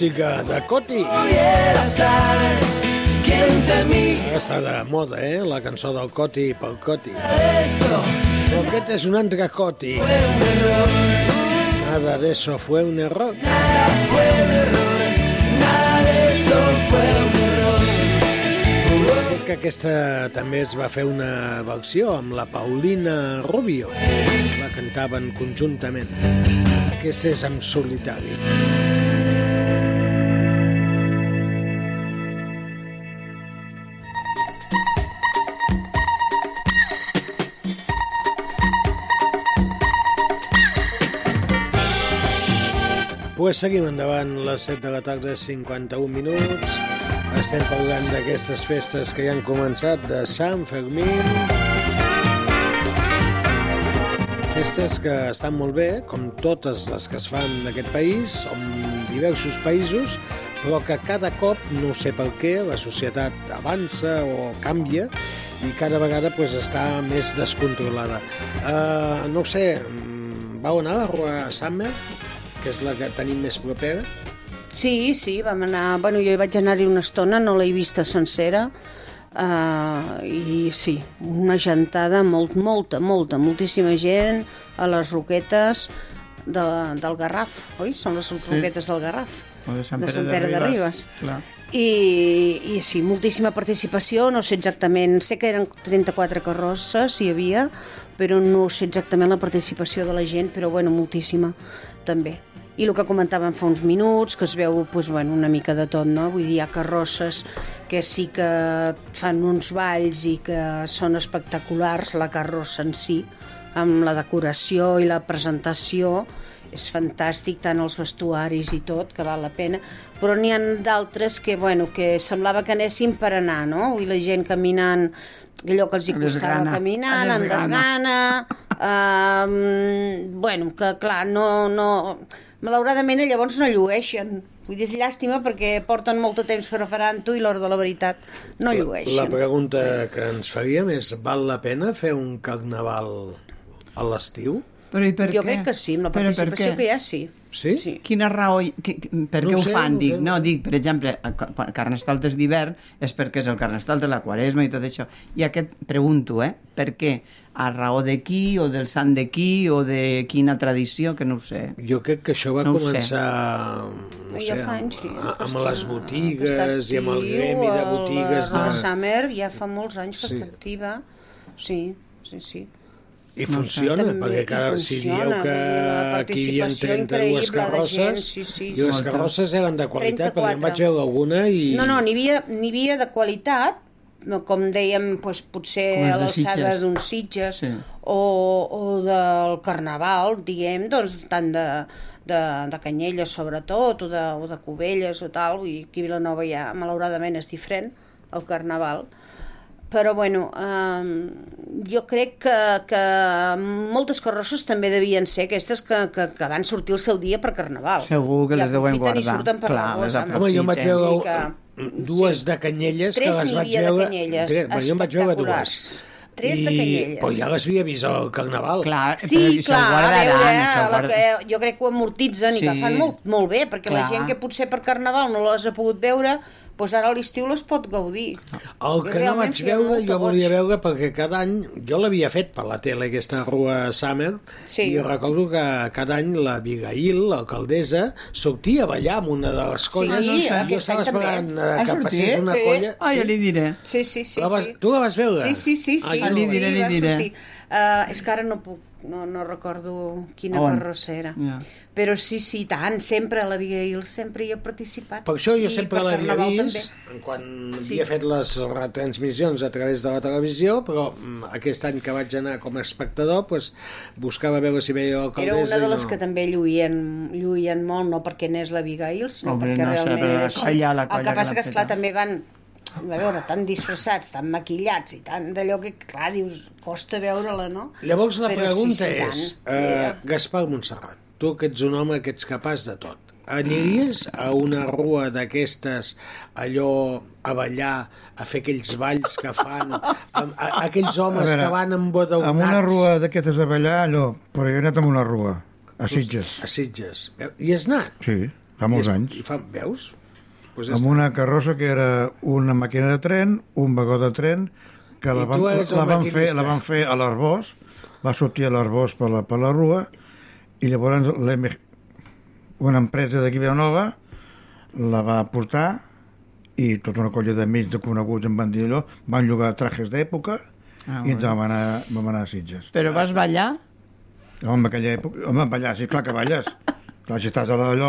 música de Coti. Està de moda, eh? La cançó del Coti pel Coti. Però aquest és un altre Coti. Nada de eso fue un error. fue un error, nada de esto fue un error. Crec que aquesta també es va fer una versió amb la Paulina Rubio. La cantaven conjuntament. Aquesta és en solitari. Pues seguim endavant, les 7 de la tarda, 51 minuts. Estem parlant d'aquestes festes que ja han començat, de Sant Fermín. festes que estan molt bé, com totes les que es fan d'aquest país, en diversos països, però que cada cop, no sé per què, la societat avança o canvia i cada vegada pues, està més descontrolada. Uh, no sé, mm, vau anar a la Rua Summer, que és la que tenim més propera? Sí, sí, vam anar... Bueno, jo hi vaig anar-hi una estona, no l'he vista sencera, uh, i sí, una gentada, molt, molta, molta, moltíssima gent a les roquetes de, del Garraf, oi? Són les roquetes del Garraf, O de Sant de Pere, Sant Pere de Ribes. Clar. I, i sí, moltíssima participació, no sé exactament, sé que eren 34 carrosses, hi havia, però no sé exactament la participació de la gent, però bueno, moltíssima també. I el que comentàvem fa uns minuts, que es veu pues, bueno, una mica de tot, no? Vull dir, hi ha carrosses que sí que fan uns balls i que són espectaculars, la carrossa en si, amb la decoració i la presentació, és fantàstic, tant els vestuaris i tot, que val la pena, però n'hi ha d'altres que, bueno, que semblava que anessin per anar, no? I la gent caminant, allò que els hi costava desgana. caminant, amb desgana. desgana, um, bueno, que clar, no, no, malauradament llavors no llueixen. Vull dir, és llàstima perquè porten molt de temps preparant-ho i l'hora de la veritat no La llueixen. pregunta que ens faríem és, val la pena fer un carnaval a l'estiu? Però i per jo què? crec que sí, amb la participació que hi ha, sí. Sí? sí. Quina raó, qui- per No què ho ho sé, fan? no ho dic, sé. no, dic, per exemple, Carnestoltes d'hivern és perquè és el Carnestol de la Quaresma i tot això. I aquest, pregunto, eh, per què? A raó de qui, o del sant de qui, o de quina tradició, que no ho sé. Jo crec que això va No sé. començar no Ja sé, fa anys, sí, a- amb que les botigues i amb el gremi de el- botigues de... El Summer ja fa molts anys que Sí. està activa. Sí, sí, sí. I funciona, També, perquè cada, si dieu que aquí hi participació 32 increïble de carrosses, gent, sí, sí, i les carrosses eren de qualitat, perquè en 34. vaig veure alguna i... No, no, n'hi havia, havia de qualitat, no, com dèiem, doncs, potser a l'alçada d'uns sitges Sí. o, o del carnaval, diguem, doncs tant de, de, de Canyelles sobretot, o de, o de Cubelles o tal, dir, aquí a Vilanova ja malauradament és diferent, el carnaval, però bueno, eh, jo crec que, que moltes carrosses també devien ser aquestes que, que, que van sortir el seu dia per carnaval. Segur que I les deuen aprofiten i guardar. surten per Clar, la les. Home, jo em vaig veure que- dues de canyelles que Tres les n'hi vaig havia de veure... canyelles, Tres, bueno, jo em vaig veure dues. Tres de I- canyelles. Però ja les havia vist al carnaval. Clar, Sí, clar, a veure, eh, la guarda- que jo crec que ho amortitzen i que Sí. fan molt, molt bé, perquè la Clar. gent que potser per carnaval no les ha pogut veure, doncs ara a l'estiu les pot gaudir. El que no vaig veure, jo volia goig. veure perquè cada any, jo l'havia fet per la tele aquesta rua Summer, Sí. i recordo que cada any la Abigail, l'alcaldessa, sortia a ballar amb una de les colles, Sí, i jo aquest estava any també. esperant eh, que sortit? passés una Sí. colla. Ah, ja li diré. Sí, sí, sí. La vas- sí. tu la vas veure? Sí, sí, sí. Ah, sí, jo no. li sí, diré, li va diré. Uh, és que ara no puc, no, no recordo quina On? carrossa era. Ja. Però sí, sí, tant, sempre a l'Abigail sempre hi ha participat. Per això jo I sempre l'havia vist també. quan Sí. havia fet les retransmissions a través de la televisió, però mm, aquest any que vaig anar com a espectador pues, buscava veure si veia Era l'alcaldessa una de les no. que també lluïen, lluïen molt, no perquè n'és l'Abigail, sinó Hombre, perquè no realment era la així. colla, la El colla que que passa que, esclar, també van a veure, tan disfressats, tan maquillats i tant d'allò que, clar, dius, costa veure-la, no? Llavors la Però pregunta sí, sí, és, tant. eh, Gaspar Montserrat, tu que ets un home que ets capaç de tot, aniries a una rua d'aquestes allò a ballar, a fer aquells balls que fan, a, a, aquells homes A veure, que van amb bodaunats... Amb una rua d'aquestes a ballar, allò, però jo he anat amb una rua, a Sitges. A Sitges. I has anat? Sí, fa molts I és- anys. I fa, veus? Pues ja Amb està. una carrossa que era una màquina de tren, un vagó de tren, que I la van, la van, fer, la van fer a l'Arbós, va sortir a l'Arbós per la, per la rua, i llavors una empresa d'aquí Vilanova la va portar i tota una colla d'amics de coneguts em van dir allò, van llogar trajes d'època Ah, i ens vam anar, vam anar a Sitges. Però vas ballar? Home, en aquella època... Home, ballar, sí, clar que balles. Clar, si estàs a allò,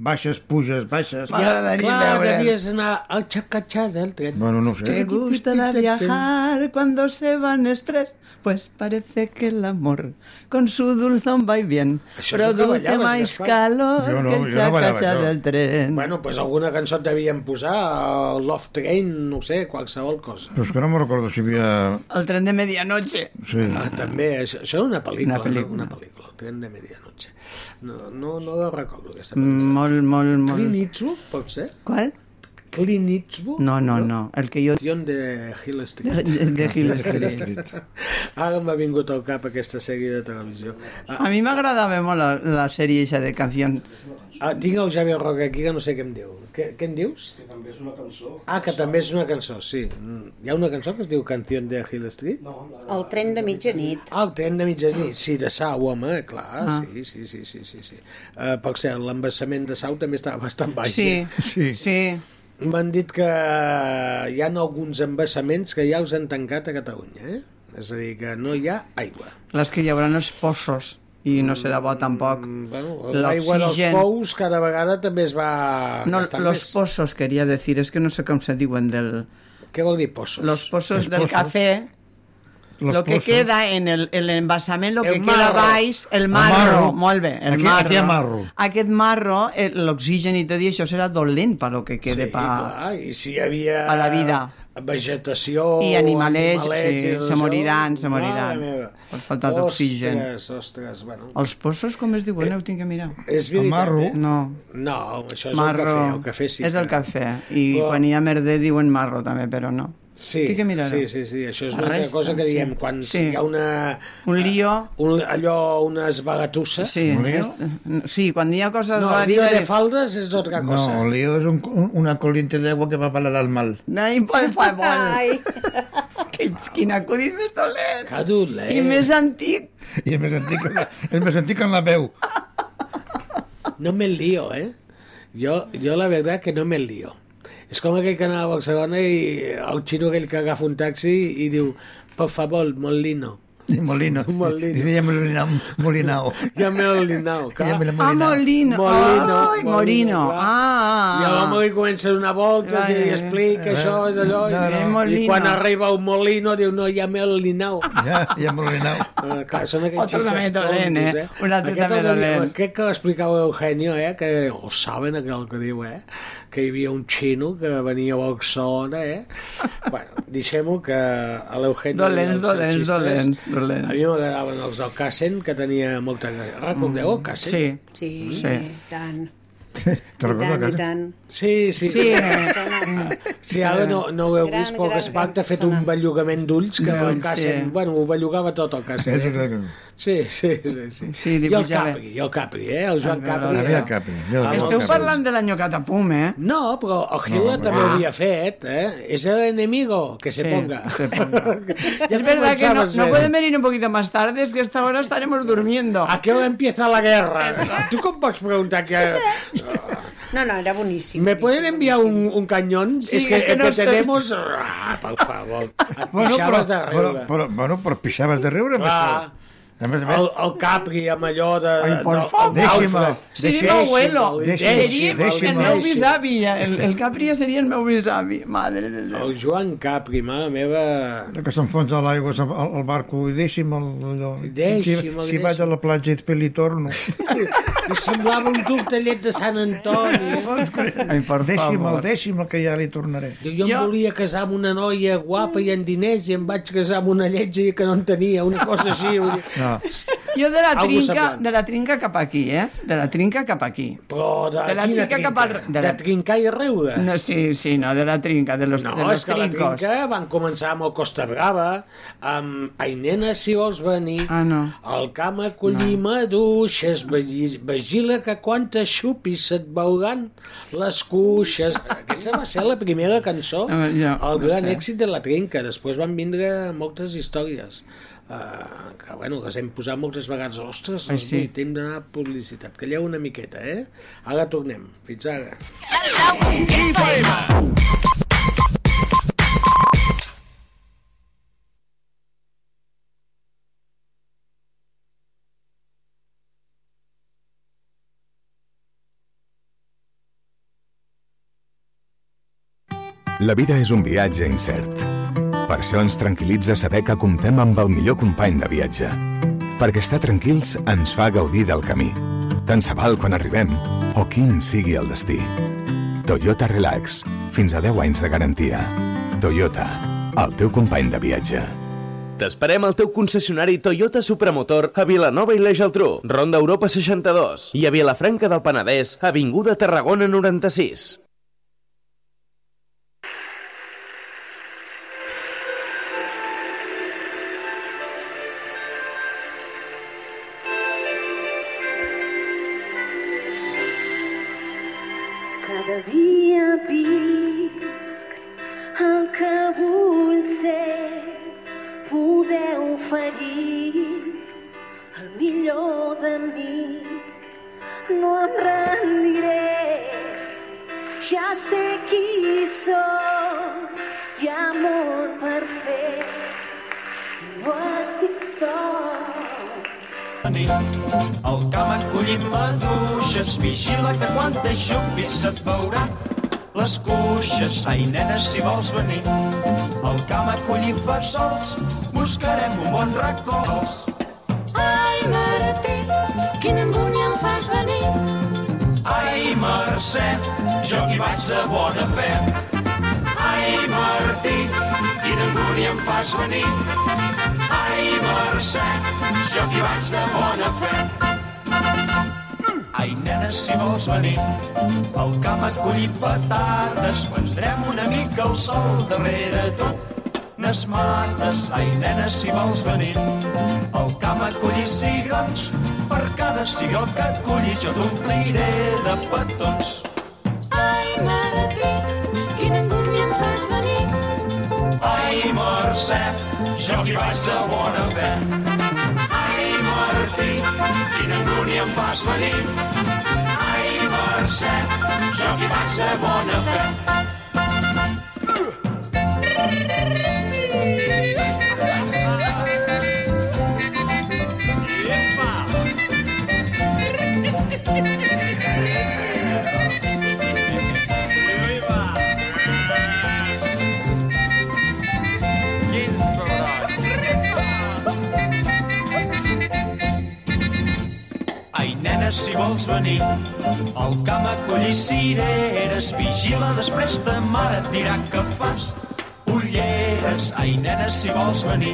baixes, puges, baixes... Ja, clar, devies anar al xacatxà del tren. Bueno, no sé. ¿Te gustará viajar cuando se van express? Pues parece que el amor con su dulzón va y bien Això és el que produce ballaves, más calor Jo no, que el jo no del tren. Bueno, pues alguna cançó et devien posar, el Love Train, no sé, qualsevol cosa. Però és que no me recordo si havia... El tren de medianoche. Sí. Ah, també, això, això és una pel·lícula, Una pel·lícula. No? una pel·lícula, el tren de medianoche. No, no, no la recordo, aquesta Mm, pel·lícula. Molt, molt, molt... Eastwood, pot ser? ¿Cuál? Clint Eastwood? No, no, no. El que jo... Canción de Hill Street. De, de Hill Street. Ara m'ha vingut al cap aquesta sèrie de televisió. Ah, A mi m'agradava molt la, la sèrie eixa de canció. Ah, tinc el Javier Roca aquí que no sé què em diu. Què, què em dius? Que també és una cançó. Ah, que també és una cançó, sí. Mm, Hi ha una cançó que es diu Canción de Hill Street? No, la, El tren de mitjanit. Ah, el tren de mitjanit, sí, de Sau, home, clar, Ah. sí, sí, sí, sí, sí. sí. Uh, per cert, l'embassament de Sau també estava bastant baix. Sí, eh? sí. sí. M'han dit que hi ha alguns embassaments que ja els han tancat a Catalunya, eh? És a dir, que no hi ha aigua. Les que hi haurà els poços i no serà bo tampoc. Mm, Bueno, l'aigua dels pous cada vegada també es va No, gastant los més. pozos, quería decir, es que no sé cómo se diuen del... Què vol dir pozos? Los pozos del pozos. café, Los lo que pozos. queda en el, el envasament, lo El que queda marro. baix, el El marro, marro. molt bé, el Aquí- marro. aquí marro. Aquest marro, eh, l'oxigen i tot i això serà dolent per lo que quede sí, pa, clar, i si hi havia a la vida. Vegetació I animalets, animalets sí, se això, moriran, se moriran. Per falta d'oxigen. Ostres, ostres, bueno. Els pozos, com es diuen? Eh, ho tinc que mirar. És veritat, marro. eh? No, No, això és marro. el cafè, el cafè sí és el cafè. I Però- quan hi ha merder diuen marro també, però no. Sí, Tinc que mirar-ho. sí, sí, sí, això és una altra cosa que diem, sí. quan Sí. hi ha una... Un lío... Un, allò, una esbagatussa. Sí, Un lío? és- sí, quan hi ha coses No, el lío de faldes és otra cosa. No, el lío es un, un- una corriente de agua que va para el mal. Ai, por favor. Ai, Que, quin acudit més dolent. Que dolent. I més antic. I és més antic, és més antic en la veu. No me lío, eh? Jo, jo la veritat que no me lío. És com aquell que anava a Barcelona i el xino aquell que agafa un taxi i diu, por favor, molino. Molino. Molino. I deia Molinao. Molinao. Clar. Ja me la Ah, Molino. Molino, Ai, Morino. clar. Ah. I l'home li comença a donar voltes i li explica eh, això, és allò. no, i, no. I Molino. quan arriba el molino diu, no, ja m'he olinat. Ja, ja Molinao. Uh, clar, són aquests Otro també xistes dolent, tontos, eh? Un altre Aquest també dolent. Aquest que l'explicava Eugenio, eh? Que ho saben aquell que diu, eh? Que hi havia un xino que venia a Barcelona, eh? bueno, deixem-ho que a l'Eugenio... Dolents, dolents, dolents, dolents. A mi m'agradaven els del Cassen, que tenia molta gràcia. Recordeu el Cassen? Sí. sí, Sí. i tant. Te I recordo tant, tant. Sí, sí. Sí. Sí, ara no, no ho heu Gran, vist, però gran, Gaspar gran t'ha fet un persona. bellugament d'ulls que el D'ulls, Cassen, sí. bueno, ho bellugava tot el Cassen. Eh? Sí, sí, sí. sí. Sí, I el pujava. Capri, i el Capri, eh? El Joan Capri. Havia eh? Capri. Jo, Ah, Esteu parlant de l'any Catapum, eh? No, però el Hitler No, també ah. ho havia fet, eh? És el enemigo, que se Sí, ponga. se ponga. Ya es verdad que no, no pueden venir un poquito más tarde, es que hasta ahora estaremos durmiendo. ¿A qué hora empieza la guerra? ¿Tú com pots preguntar que... No, no, era boníssim. ¿Me pueden enviar un, un cañón? Sí, es que, es que el no que estoy- tenemos... Ah, por favor. Et Bueno, però, de riure. però, bueno, però pixaves de riure Clar. A més a més, El, el Capri amb allò de... Ai, por el favor. Deixi'm. Seria mi abuelo. deixi'm, Seria el meu bisavi. El, el Capri seria el meu bisavi. Madre de Déu. El Joan Capri, mare meva... que s'enfonsa a l'aigua al, al barco i deixi'm el, allò. Deixi'm, si, el si vaig a la platja i li torno. I semblava un tortellet de Sant Antoni. Ai, per Deixi'm el, deixi'm el que ja li tornaré. Diu, jo, em Jo- volia casar amb una noia guapa i en diners i em vaig casar amb una lletja que no en tenia, una cosa així. No. Jo de la trinca, semblant. de la trinca cap aquí, eh? De la trinca cap aquí. Però de, De la quina trinca cap al- De, la- de trincar i riure. No, sí, sí, no, de la trinca, de los, No, de los és que la trincos. trinca van començar amb el Costa Brava, amb Ai, nena, si vols venir, Ah, no. el camp a collir no. maduixes, vigila que quan te xupis se't veuran les cuixes. Aquesta va ser la primera cançó, Ah, ja, el no gran sé. èxit de la trinca. Després van vindre moltes històries eh, que bueno, les hem posat moltes vegades, ostres, Ai, sí. hem d'anar a publicitat, calleu una miqueta, eh? Ara tornem, fins ara. La vida és un viatge incert per això ens tranquil·litza saber que comptem amb el millor company de viatge. Perquè estar tranquils ens fa gaudir del camí. Tant se val quan arribem o quin sigui el destí. Toyota Relax. Fins a 10 anys de garantia. Toyota. El teu company de viatge. T'esperem al teu concessionari Toyota Supramotor a Vilanova i la Geltrú, Ronda Europa 62 i a Vilafranca del Penedès, Avinguda Tarragona 96. Fesols, buscarem un bon racó. Ai, Martí, quina angúnia em fas venir. Ai, Mercè, jo que hi vaig de bona fe. Ai, Martí, quina angúnia em fas venir. Ai, Mercè, jo que hi vaig de bona fe. Ai, nena, si vols venir, al camp acollit petardes, prendrem una mica el sol darrere tot. Nes mates, ai, nena, si vols venir, al camp acollir cigrons, per cada cigró que acolli jo t'ompliré de petons. Ai, Martí, quina angúnia em fas venir. Ai, Mercè, jo hi vaig de bona fe. Ai, Martí, quina angúnia em fas venir. Ai, Mercè, jo hi vaig de bona fe. Vols venir al camp a collir cireres, vigila, després ta mare et dirà que fas ulleres. Ai, nena, si vols venir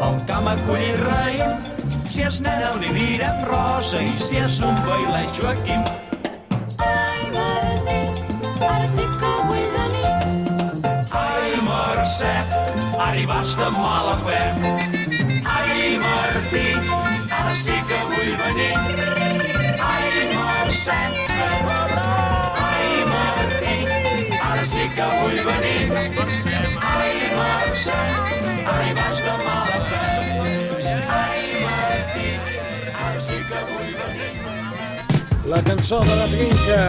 al camp a collir raïm, si és nena li direm Rosa i si és un bailet Joaquim. Ai, Martí, ara sí que vull venir. Ai, Mercè, arribes de mala fe. Ai, Martí, ara sí que vull venir. Ai, Martí, ara sí que vull venir. Ai, Mercè, de mala. Ai, Martí, ara sí que vull venir. La cançó de la trinca.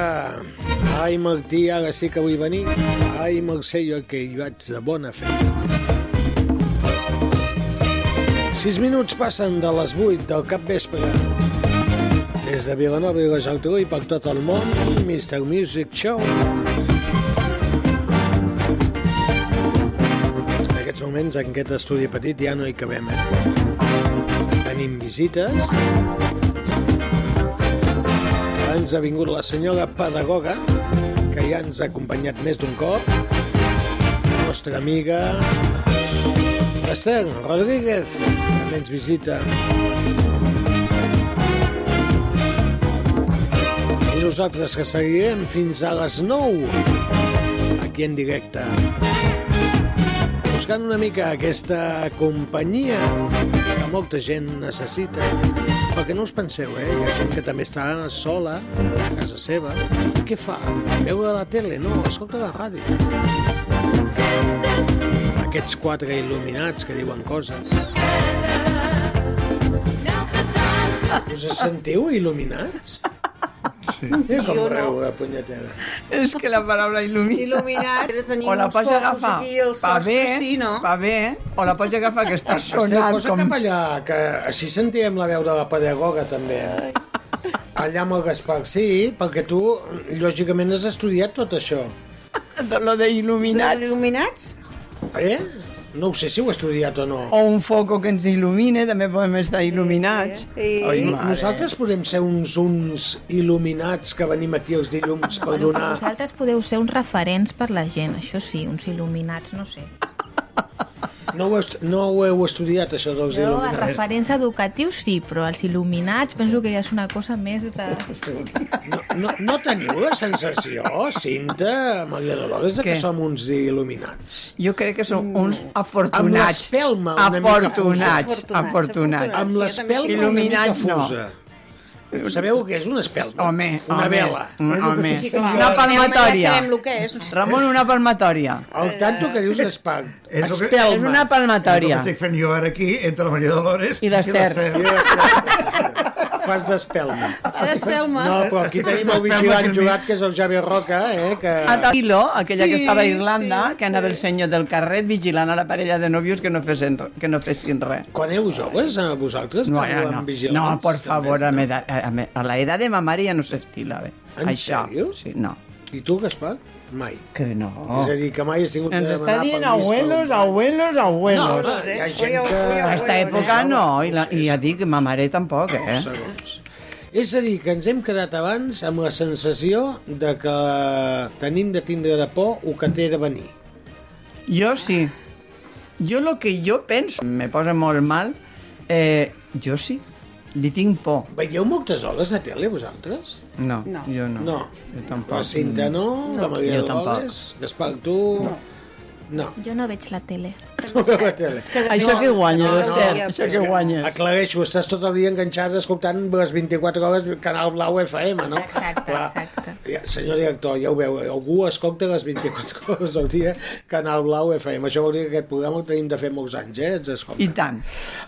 Ai, Martí, ara sí que vull venir. Ai, Mercè, jo que hi vaig de bona fe. Sis minuts passen de les 8 del cap vespre. Des de Vilanova i la Geltrú i per tot el món, Mr. Music Show. En aquests moments, en aquest estudi petit, ja no hi cabem, eh? Tenim visites. Ens ha vingut la senyora pedagoga, que ja ens ha acompanyat més d'un cop. La nostra amiga Esther Rodríguez, també ens visita. Nosaltres que seguirem fins a les 9, aquí en directe. Buscant una mica aquesta companyia que molta gent necessita. Perquè no us penseu, eh? Hi ha gent que també està sola a casa seva. Què fa? Veure la tele? No, escolta la ràdio. Aquests quatre il·luminats que diuen coses. Us sentiu il·luminats? Sí. Com Jo no. punyetera. És que la paraula il·lumina... Il·luminat, o la pots agafar pa bé, sí, no? pa bé, o la pots agafar que està Esteu, sonant posa com... cap allà, que així sentíem la veu de la pedagoga, també. Eh? Allà amb el Gaspar, sí, perquè tu, lògicament, has estudiat tot això. Lo de il·luminats. Il·luminats? Eh? No ho sé si ho he estudiat o no. O un foco que ens il·lumine, també podem estar il·luminats. Ai, No- mare. Nosaltres podem ser uns, uns il·luminats que venim aquí els dilluns per Bueno, donar... vosaltres podeu ser uns referents per la gent, això sí, uns il·luminats, no sé. No ho, est no ho heu estudiat, això dels Jo, els il·luminats? referents educatius sí, però els il·luminats penso que ja és una cosa més de... No, no teniu la sensació, Cinta, Maria Dolores, de que som uns il·luminats? Jo crec que som uns Amb afortunats. l'espelma una mica Afortunats, fusa. afortunats. Amb l'espelma una mica Il·luminats no. Sabeu què és una espelma? Home, una home, vela. home. Sí, clar. Una Ja palmatòria. que és. Ramon, una palmatòria. El tanto que dius Gaspar. És el que- És una palmatòria. És el que estic fent jo ara aquí, entre la Maria Dolores I l'Ester. Fas d'espelma. D'espelma. No, però aquí tenim el vigilant jugat, que és el Javier Roca, eh? Que... A Tilo, aquella que Sí, estava a Irlanda, que anava el senyor del carret vigilant a la parella de nòvios que no fessin, que no fessin res. Quan éreu joves, a vosaltres, No, anàveu no, no, no, por favor, a, a, mi- a la edad de ma mare ja no s'estila, bé. En Això. sèrio? Sí, no. I tu, Gaspar? Mai. Que no. És a dir, que mai has tingut Ens de està dient abuelos, abuelos, abuelos. No, no, hi ha gent que... A esta època no, i, la, i ja dic, ma mare tampoc, eh? Segons. És a dir, que ens hem quedat abans amb la sensació de que tenim de tindre de por el que té de venir. Jo sí. Jo lo que jo penso, me posa molt mal, eh, jo sí, li tinc por. Veieu moltes hores de tele, vosaltres? No, No. jo no. No. Jo tampoc. La Cinta no, la Maria jo tampoc. Dolores, Gaspar, tu... No. No. Jo no veig la tele. No veu la tele. Això que guanya, No, no, no, això que guanya. Aclareixo, estàs tot el dia enganxada escoltant les 24 hores Canal Blau FM, no? Exacte, Clar. exacte. Ja, senyor director, ja ho veu, algú escolta les 24 hores al dia Canal Blau FM. Això vol dir que aquest programa el tenim de fer molts anys, eh? Ens escolta. I tant.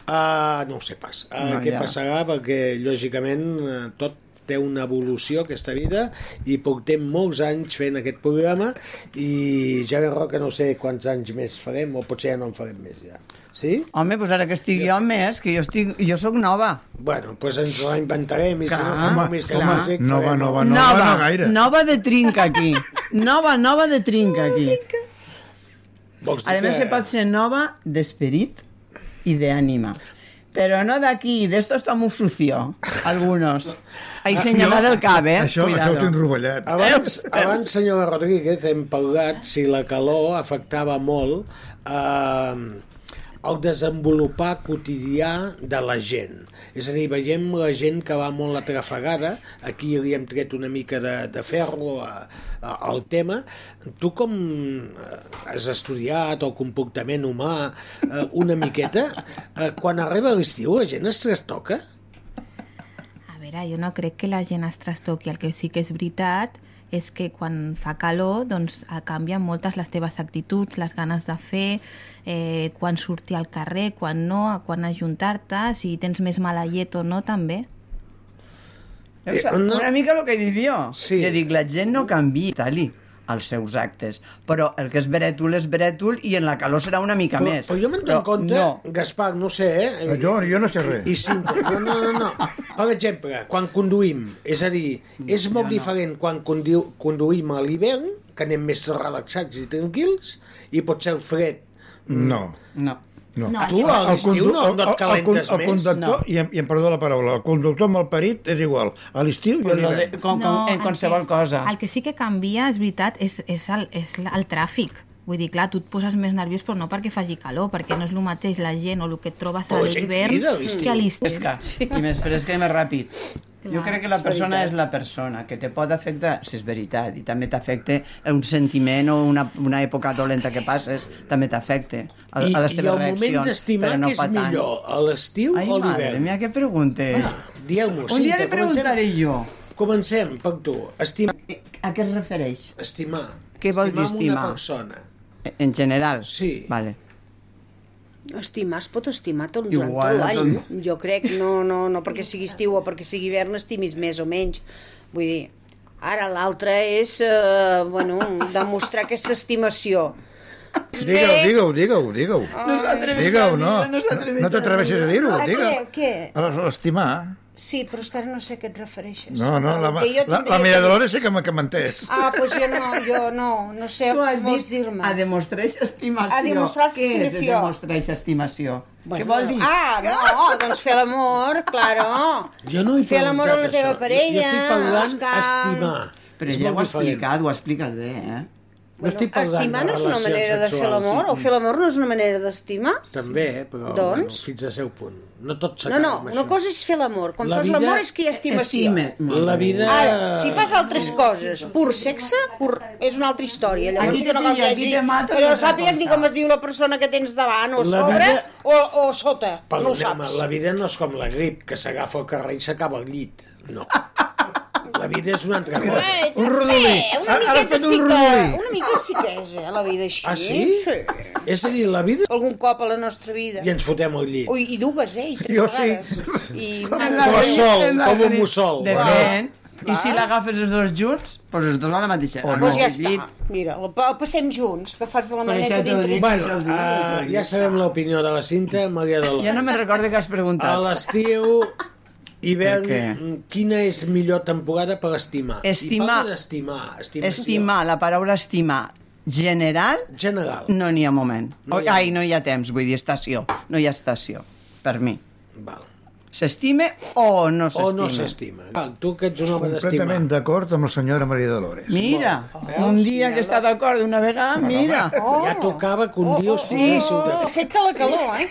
Uh, no ho sé pas. Uh, No, què ja. passarà? Perquè, lògicament, uh, tot té una evolució, aquesta vida, i portem molts anys fent aquest programa i ja ve Roca no sé quants anys més farem, o potser ja no en farem més, ja. Sí? Home, doncs ara que estic jo més, que jo estic, jo sóc nova. Bueno, doncs ens la inventarem i si no Clar, fem un mister clar. músic... Nova, farem nova, el- nova, no gaire. nova de trinca aquí. Nova, nova de trinca aquí. Vols dir A més, que- se pot ser nova d'esperit i d'ànima. Però no d'aquí, d'esto estamos sucio, algunos. Ahí señalada el cap, eh? Això, això Cuidado. ho tinc rovellat. Abans, abans, senyora Rodríguez, hem parlat si la calor afectava molt eh, el desenvolupar quotidià de la gent. És a dir, veiem la gent que va molt atrafegada, aquí li hem tret una mica de, de ferro a, a, al tema. Tu com eh, has estudiat el comportament humà eh, una miqueta, eh, quan arriba l'estiu la gent es trastoca? Veure, jo no crec que la gent es trastoqui. El que sí que és veritat és que quan fa calor doncs, eh, canvien moltes les teves actituds, les ganes de fer, eh, quan sortir al carrer, quan no, quan ajuntar-te, si tens més mala llet o no, també. Eh, Una mica el que he dit jo. Sí. Jo dic, la gent no canvia, tali els seus actes. Però el que és brètol és brètol i en la calor serà una mica Però, més. però jo me'n dono compte, No. Gaspar, no sé, eh? Jo, jo no sé res. I Cinta, no, no, no, no. Per exemple, quan conduïm, és a dir, és molt diferent quan condu conduïm a l'hivern, que anem més relaxats i tranquils, i pot ser el fred. No. No. No. No, Tu, a l'estiu, no, no et calentes el, el, el més? conductor, No. i, em, i em perdó la paraula, el conductor malparit és igual, a l'estiu i a l'hivern. com, en el qualsevol que, cosa. El que sí que canvia, és veritat, és, és, el, és el tràfic. Vull dir, clar, tu et poses més nerviós, però no perquè faci calor, perquè no és el mateix la gent o el que et trobes a l'hivern que a l'estiu. Fresca, i més fresca i més ràpid. Jo Clar, crec que la és persona veritat. és la persona, que te pot afectar, si és veritat, i també t'afecta un sentiment o una, una època dolenta que passes, també t'afecta a, I, a les I teves el reaccions. moment d'estimar no què és tant. millor, a l'estiu Ai, o a madre l'hivern? mía, què preguntes? Dieu-m'ho, Un dia li preguntaré jo. Comencem per tu. Estimar. A què es refereix? Estimar. Què vol dir Estimar estimar? una persona. En general? Sí. Vale. Estimar es pot estimar tot, Igual, durant tot l'any. tot- Jo crec, no, no, no perquè sigui estiu o perquè sigui hivern estimis més o menys. Vull dir, ara l'altre és, eh, bueno, demostrar aquesta estimació. Digue-ho, digue-ho, digue-ho, digue-ho. No s'atreveix Digue-ho, a no. no s'atreveix No a dir-ho, dir-ho. digue Què, què? L'estimar. Sí, però és que ara no sé a què et refereixes. No, no, la, la, jo la, tindria Maria Dolores sí que m'ha m'entès. Ah, doncs jo no, jo no, no sé com vols dir-me. a demostrar estimació. A demostrar Què és estimació. a demostrar estimació? Què vol dir? Ah, no, doncs fer l'amor, claro. Jo no he Fer l'amor amb la teva això. parella. Jo estic parlant estimar. Però ella ho ha explicat, ho ha explicat bé, eh? No estic parlant Estimar no és una manera de fer l'amor, sí. o fer l'amor no és una manera d'estimar? També, però Doncs? bueno, fins a seu punt. No tot No, s'acaba no, amb una cosa és fer l'amor. Quan La fas vida- l'amor és que hi ha estimació. Estime. La vida... Ara, si fas altres coses, pur sexe, pur... és una altra història. Llavors Aquí no cal mato, Però no no sàpigues ni com es diu la persona que tens davant, o La sobre vida- o, o sota. No ho Perdoneu-me, saps. la vida no és com la grip, que s'agafa al carrer i s'acaba al llit. No. La vida és una altra cosa. Eh, Un rodolí. eh, una Ara- ara miqueta fem un sí que... rodolí. Una mica sí que és, eh, la vida així. Ah, sí? sí? És a dir, la vida... Algun cop a la nostra vida. I ens fotem al llit. Ui, i dues, eh? I tres Jo sí. vegades. I... Com a sol, com un mussol. Depèn. I si l'agafes els dos junts, doncs els dos a la mateixa. O al no. Doncs ja està. Mira, el, el passem junts, que fas de la això t'ho dintre. Bueno, uh, ja sabem l'opinió de la Cinta, Maria Dolors. Ja no me'n recordo que has A preguntat. l'estiu, hivern, Per què? mm, quina és millor temporada per estimar? Estimar. I parla d'estimar. estimació. Estimar, la paraula estimar general, General. no n'hi ha moment. No hi No ha- Ai, no hi ha temps, vull dir estació. No hi ha estació, per mi. Val. S'estime o no s'estima? O no s'estima. Val, Tu que ets un home d'estimar. Completament d'acord amb la senyora Maria Dolores. Mira, un dia que està d'acord una vegada, mira. Oh. Ja tocava que un dia us sí. fotéssiu de... Oh, fet-te la calor, eh?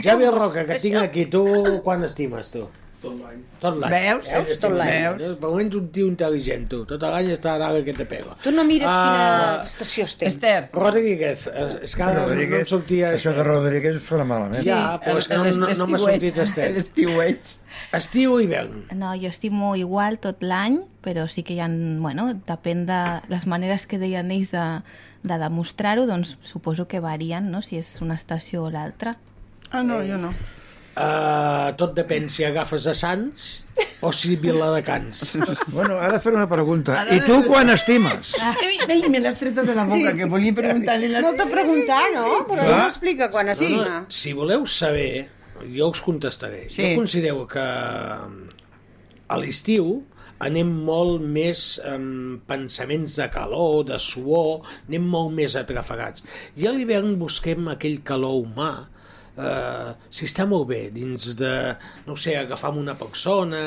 Javier com- Roca, que tinc aquí, tu quan estimes, tu? Tot l'any. Tot l'any. Veus? Veus? Tot l'any. Veus? Per moment un tio intel·ligent, tu. Tot l'any està a dalt que te pega. Tu no mires Ah, quina estació estem. Esther, Rodríguez, eh, és que ara no, no em sortia... Això de Rodríguez sona malament. Ja, però és que no, no, no m'ha sortit Esther. L'estiuet. Estiu o hivern? No, jo estimo igual tot l'any, però sí que hi ha, bueno, depèn de les maneres que deien ells de, de demostrar-ho, doncs suposo que varien, no?, si és una estació o l'altra. Ah, no, jo no. Uh, tot depèn si agafes a Sants o si Viladecans. Bueno, ara fer una pregunta. Ara I tu de- quan estimes? Ei, ei, me l'has tret de la boca, que volia preguntar-li la... No t'ha preguntat, no? Però Clar. no explica quan No, estima. no, si voleu saber, jo us contestaré. Sí. Jo considero que a l'estiu anem molt més amb pensaments de calor, de suor, anem molt més atrafegats. I a l'hivern busquem aquell calor humà, eh, si està molt bé dins de, no ho sé, agafar amb una persona,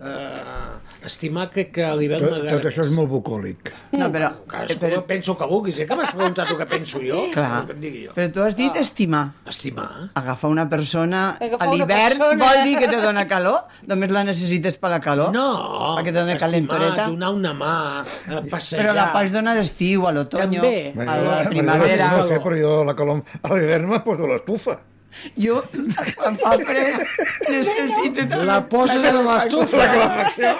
eh, estimar que, que a l'hivern m'agrada tot això és molt bucòlic. No, però... Cadascú però, penso que vulguis, eh? Que m'has preguntat el que penso jo? Clar. Que digui jo. però tu has dit estimar. Estimar. Agafar una persona Agafar a l'hivern persona. vol dir que te dona calor? Només la necessites per la calor? No, Perquè te dona estimar, calentoreta? donar una mà, eh, passejar. Però la pots donar d'estiu, a l'otoño, a la primavera. Dolores, No sé, però jo la calor, a l'hivern me poso l'estufa. Jo, quan fa fred, necessito... La poses a l'estufa. La calefacció.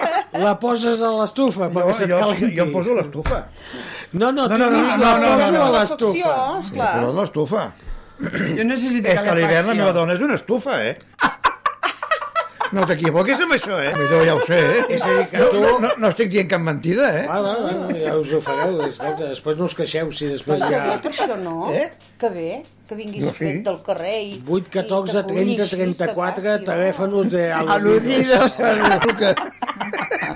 La poses a l'estufa Jo, perquè se't jo, calenti. jo em poso l'estufa. No, no, tu No, no, no, dius no, la no, no, poso no. a l'estufa. Jo poso l'estufa. Jo necessito És que a l'hivern la meva calefacció. dona és una estufa, eh? No t'equivoquis amb això, eh? Jo ja ho sé, eh? És a dir, que tu- No, no, no estic dient cap mentida, eh? Va, va, va, ja us ho fareu. Escolta, després no us queixeu si després Que ja... bé, per això no? Eh? Que bé, que vinguis Jo sí. fred del carrer i... 8, 14, i 30, t'acollis, 34, t'acaci, no? telèfons de Al·ludidos. Que...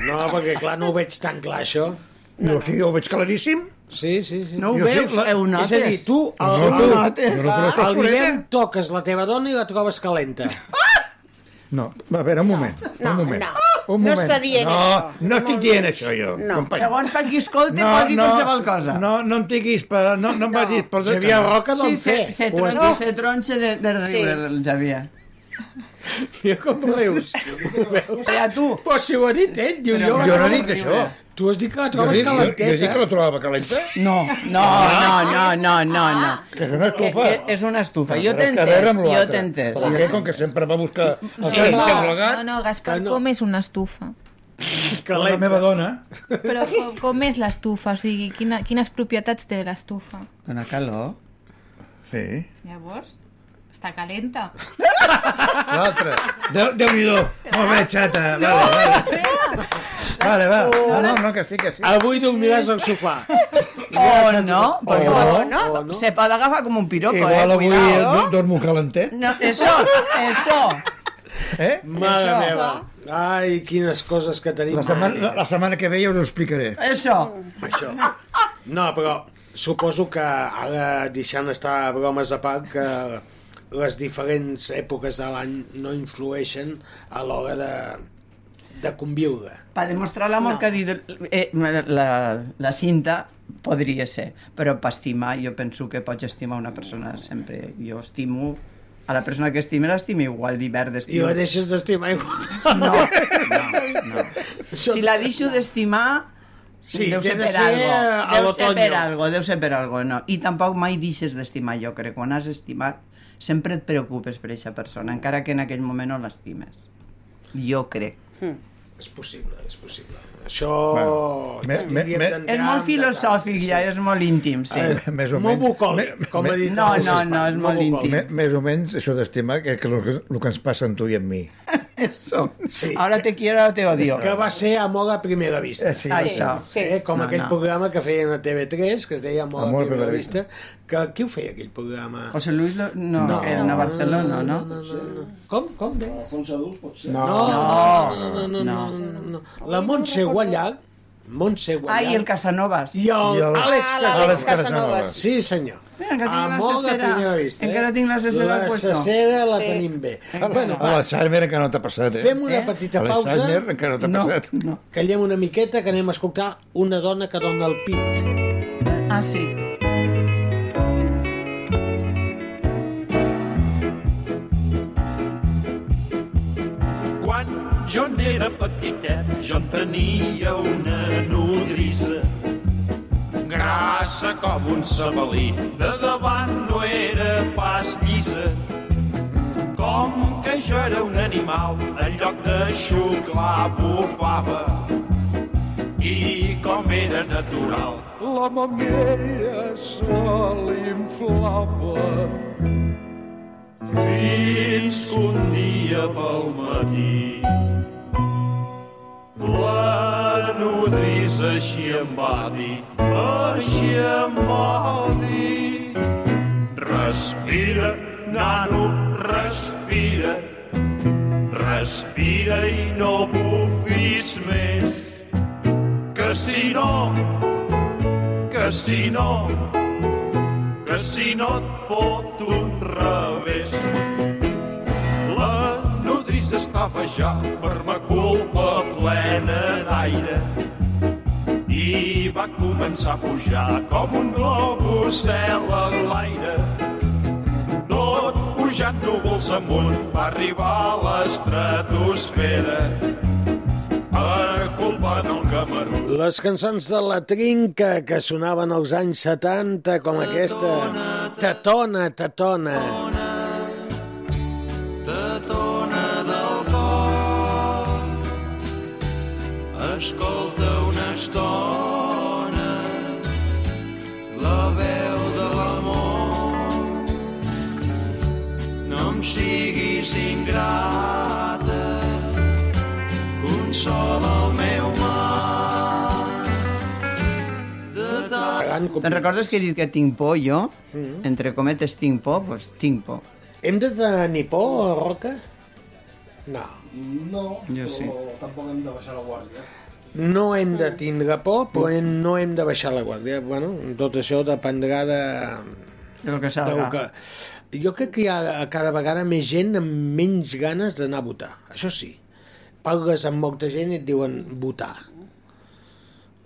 No, perquè clar, no ho veig tan clar, això. Jo sí, ho veig claríssim. Sí, sí, sí. No ho Jo sí, veus? la- Ho És notes? a dir, tu al, No, no, tu, notes. jo no crec que a és l'hivern toques la teva dona i la trobes calenta. No, a veure, un moment. No, un moment. no. Un No moment. està dient no, això. No estic dient això, jo. No. company. Segons per qui escolta pot dir qualsevol cosa. No, no em diguis, per, no, no em vagis pel dret. Xavier Roca Sí, d'on se, fer? se, has tronxa, dit? se tronxa de, de Sí. riure, el Xavier. Mira com rius. Ho veus? Ja tu. Però si ho ha dit ell, diu jo. Jo no he dit això. Tu has dit que la Jo trobes dic, jo, jo dic que calenteta. la trobava calenta. No, no, no, no, no, no, no. Que és una Que, estufa. que és una estufa. Jo Però t'he que entès, jo t'he entès. Perquè com que sempre va buscar el Sí, no. No, no, Gaspar, Que no. com és una estufa? la meva dona... Però com, com és l'estufa? O sigui, quina, quines propietats té l'estufa? Dona calor. Sí. Llavors, està calenta. L'altre. Déu- Déu-n'hi-do. Molt bé, xata. Vale, vale. Vale, va. No, no, no, que sí, que sí. Avui dormiràs al sofà. O no, perquè O no, o no. se pot agafar com un piropo, Igual eh? avui Cuidado. do- dormo calentet. No, eso, eso. Eh? Mare Això. meva. Ai, quines coses que tenim. La setmana, la, la setmana que ve ja us ho explicaré. Això. Això. No, però suposo que ara deixant estar bromes a part que les diferents èpoques de l'any no influeixen a l'hora de, de conviure. Per demostrar l'amor No. que ha dit eh, la, la cinta, podria ser, però per estimar, jo penso que pots estimar una persona sempre. Jo estimo a la persona que estime, l'estimo igual d'hivern I d'estiu. la deixes d'estimar igual. No, no, no. Si la deixo d'estimar, Sí, deu ser de per ser algo. a Deu ser per algo, deu ser per algo, no. I tampoc mai deixes d'estimar, jo crec. Quan has estimat, sempre et preocupes per aquesta persona, encara que en aquell moment no l'estimes. Jo crec. És possible, és possible. Això... Bueno, me- me- me- És molt en filosòfic ja, és molt íntim, sí. Eh, més o Molt menys. bucòlic, com ha dit No, no, no, és molt íntim. Me, més o menys això d'estimar que, que el, que el que ens passa amb tu i amb mi. Eso. Sí. Ahora te quiero, ahora te odio. Que va ser Amor a primera vista. Sí. Això. Sí. Eh, com No, aquell no. programa que feien a TV3, que es deia Amor, Amor a primera primera vista. Que, qui ho feia, aquell programa? José Luis, lo- no, No. era a Barcelona, no? no, no, no. Com? Com deia? Fons adults pot ser. No. No, no, no, no, no, no. no, no. La Montse Guallar, Montse Guallar... Ah, i el Casanovas. I el, I el- Àlex Ah, Casanovas. Casanovas. Sí, senyor. Mira, encara a cesera. primera vista. Encara eh? tinc la cesera La puesto. cesera la Sí. tenim bé. Bueno, A va, l'Alzheimer encara no t'ha passat, eh? fem una Eh? petita A pausa, l'Alzheimer encara no t'ha No, passat. no. callem una miqueta, que anem a escoltar una dona que dona el pit. Ah, sí. Jo n'era petitet, jo en tenia una nodrissa. Grassa com un sabalí, de davant no era pas llisa. Com que jo era un animal, en lloc de xuclar bufava. I com era natural, la mamella se l'inflava. Fins que un dia pel matí la nodrissa així em va dir, així em va dir. Respira, nano, respira, respira i no bufis més, que si no, que si no, que si no et fot un revés. Nodrissa estava ja per ma culpa plena d'aire i va començar a pujar com un globus cel a l'aire. Tot pujant núvols amunt va arribar a l'estratosfera per culpa del camarut. Les cançons de la trinca que sonaven als anys 70, com aquesta. Tatona, tatona. Tatona tant Te'n recordes que he dit que tinc por, jo? Entre cometes tinc por, doncs tinc por. Hem de tenir por, Roca? No. No, Jo però sí. tampoc hem de baixar la guàrdia. No hem de tindre por, però hem, no hem de baixar la guàrdia. Bueno, tot això dependrà de... El que del salga. que... Jo crec que hi ha cada vegada més gent amb menys ganes d'anar a votar. Això sí. Parles amb molta gent i et diuen votar.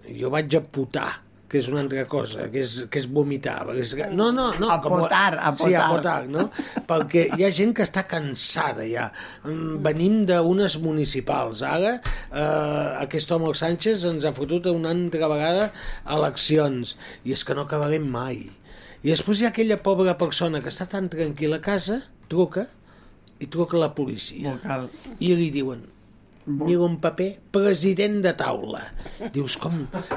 Jo vaig a putar que és una altra cosa, que és, que és vomitar. perquè És, que- no, no, no. A com- potar, a Sí, a potar. potar, no? Perquè hi ha gent que està cansada ja. Mm, Venim d'unes municipals. Ara, eh, aquest home, el Sánchez, ens ha fotut una altra vegada eleccions. I és que no acabarem mai. I després hi ha aquella pobra persona que està tan tranquil·la a casa, truca, i truca a la policia. Vocal. I li diuen, mira un paper, president de taula. Dius, com?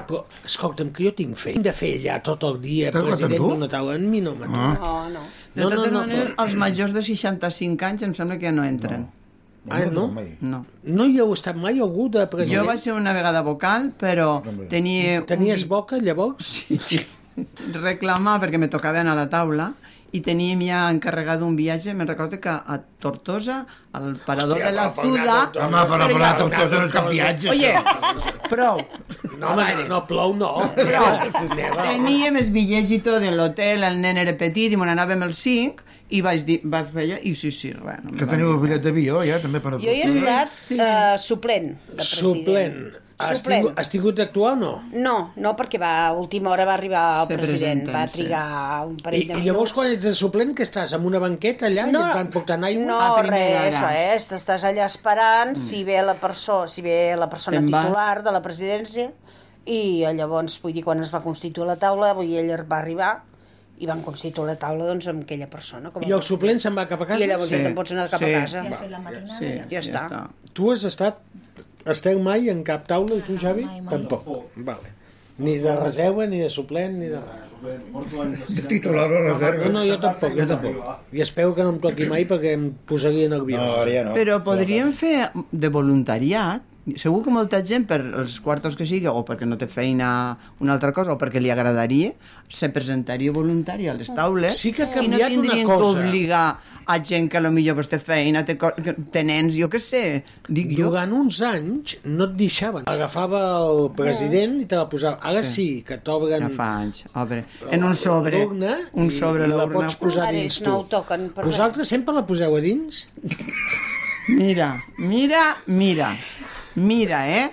Però, escolta'm, que jo tinc fet. Hem de fer allà tot el dia, president d'una taula. A mi no m'ha trucat. Oh, no. De No, no, no, però- els majors de 65 anys em sembla que ja no entren. Ah, no? No. No hi heu estat mai algú de president? Jo vaig ser una vegada vocal, però tenia... Tenies boca, llavors? Sí. Reclamar perquè me tocaven a la taula i teníem ja encarregat un viatge, me'n recordo que a Tortosa, al parador Hòstia, de la Zuda... Home, però per Tortosa no és cap viatge, Oye, prou. No, home, no, no plou, no. Neva. Teníem els bitllets i tot de l'hotel, el nen era petit i me n'anàvem els 5 i vaig, dir, vaig fer allò i sí, sí, res. No Que teniu el bitllet d'avió, ja, també per... Jo hi he estat eh, suplent de president. Suplent. Has tingut, has tingut d'actuar o no? No, no, perquè va, a última hora va arribar el Se president, va sí. trigar un I, parell de I llavors minuts. quan ets de suplent, que estàs? En una banqueta allà No, i et van portant aigua? No, res, res, t'estàs allà esperant mm. si ve la persona, si ve la persona Te'n titular de la presidència i eh, llavors, vull dir, quan es va constituir la taula, vull dir, ell va arribar i van constituir la taula doncs, amb aquella persona. Com a I el suplent se'n va cap a casa? I llavors ja te'n pots anar cap a casa. Va. Sí, ja, està. Tu has estat... Esteu mai en cap taula, tu, Xavi? Tampoc. Vale. Ni de reserva, ni de suplent, ni de res. De titular o reserva. No, no, jo tampoc, jo tampoc. I espero que no em toqui mai perquè em posaria nerviós. No, ja no. Però podríem fer de voluntariat segur que molta gent per els quartos que sigui o perquè no té feina una altra cosa o perquè li agradaria se presentaria voluntari a les taules Sí que ha i no una tindrien cosa. que obligar a gent que potser pues, té feina, té, té nens, jo què sé, dic jo. Durant uns anys no et deixaven. Agafava el president i te la posava. Ara sí, Sí. que t'obren Ja fa anys. Obre. En un sobre. Un i- sobre i la l'urna. pots posar Ara dins tu. no ho toquen. Vosaltres sempre la poseu a dins? Mira, mira, mira. Mira, eh?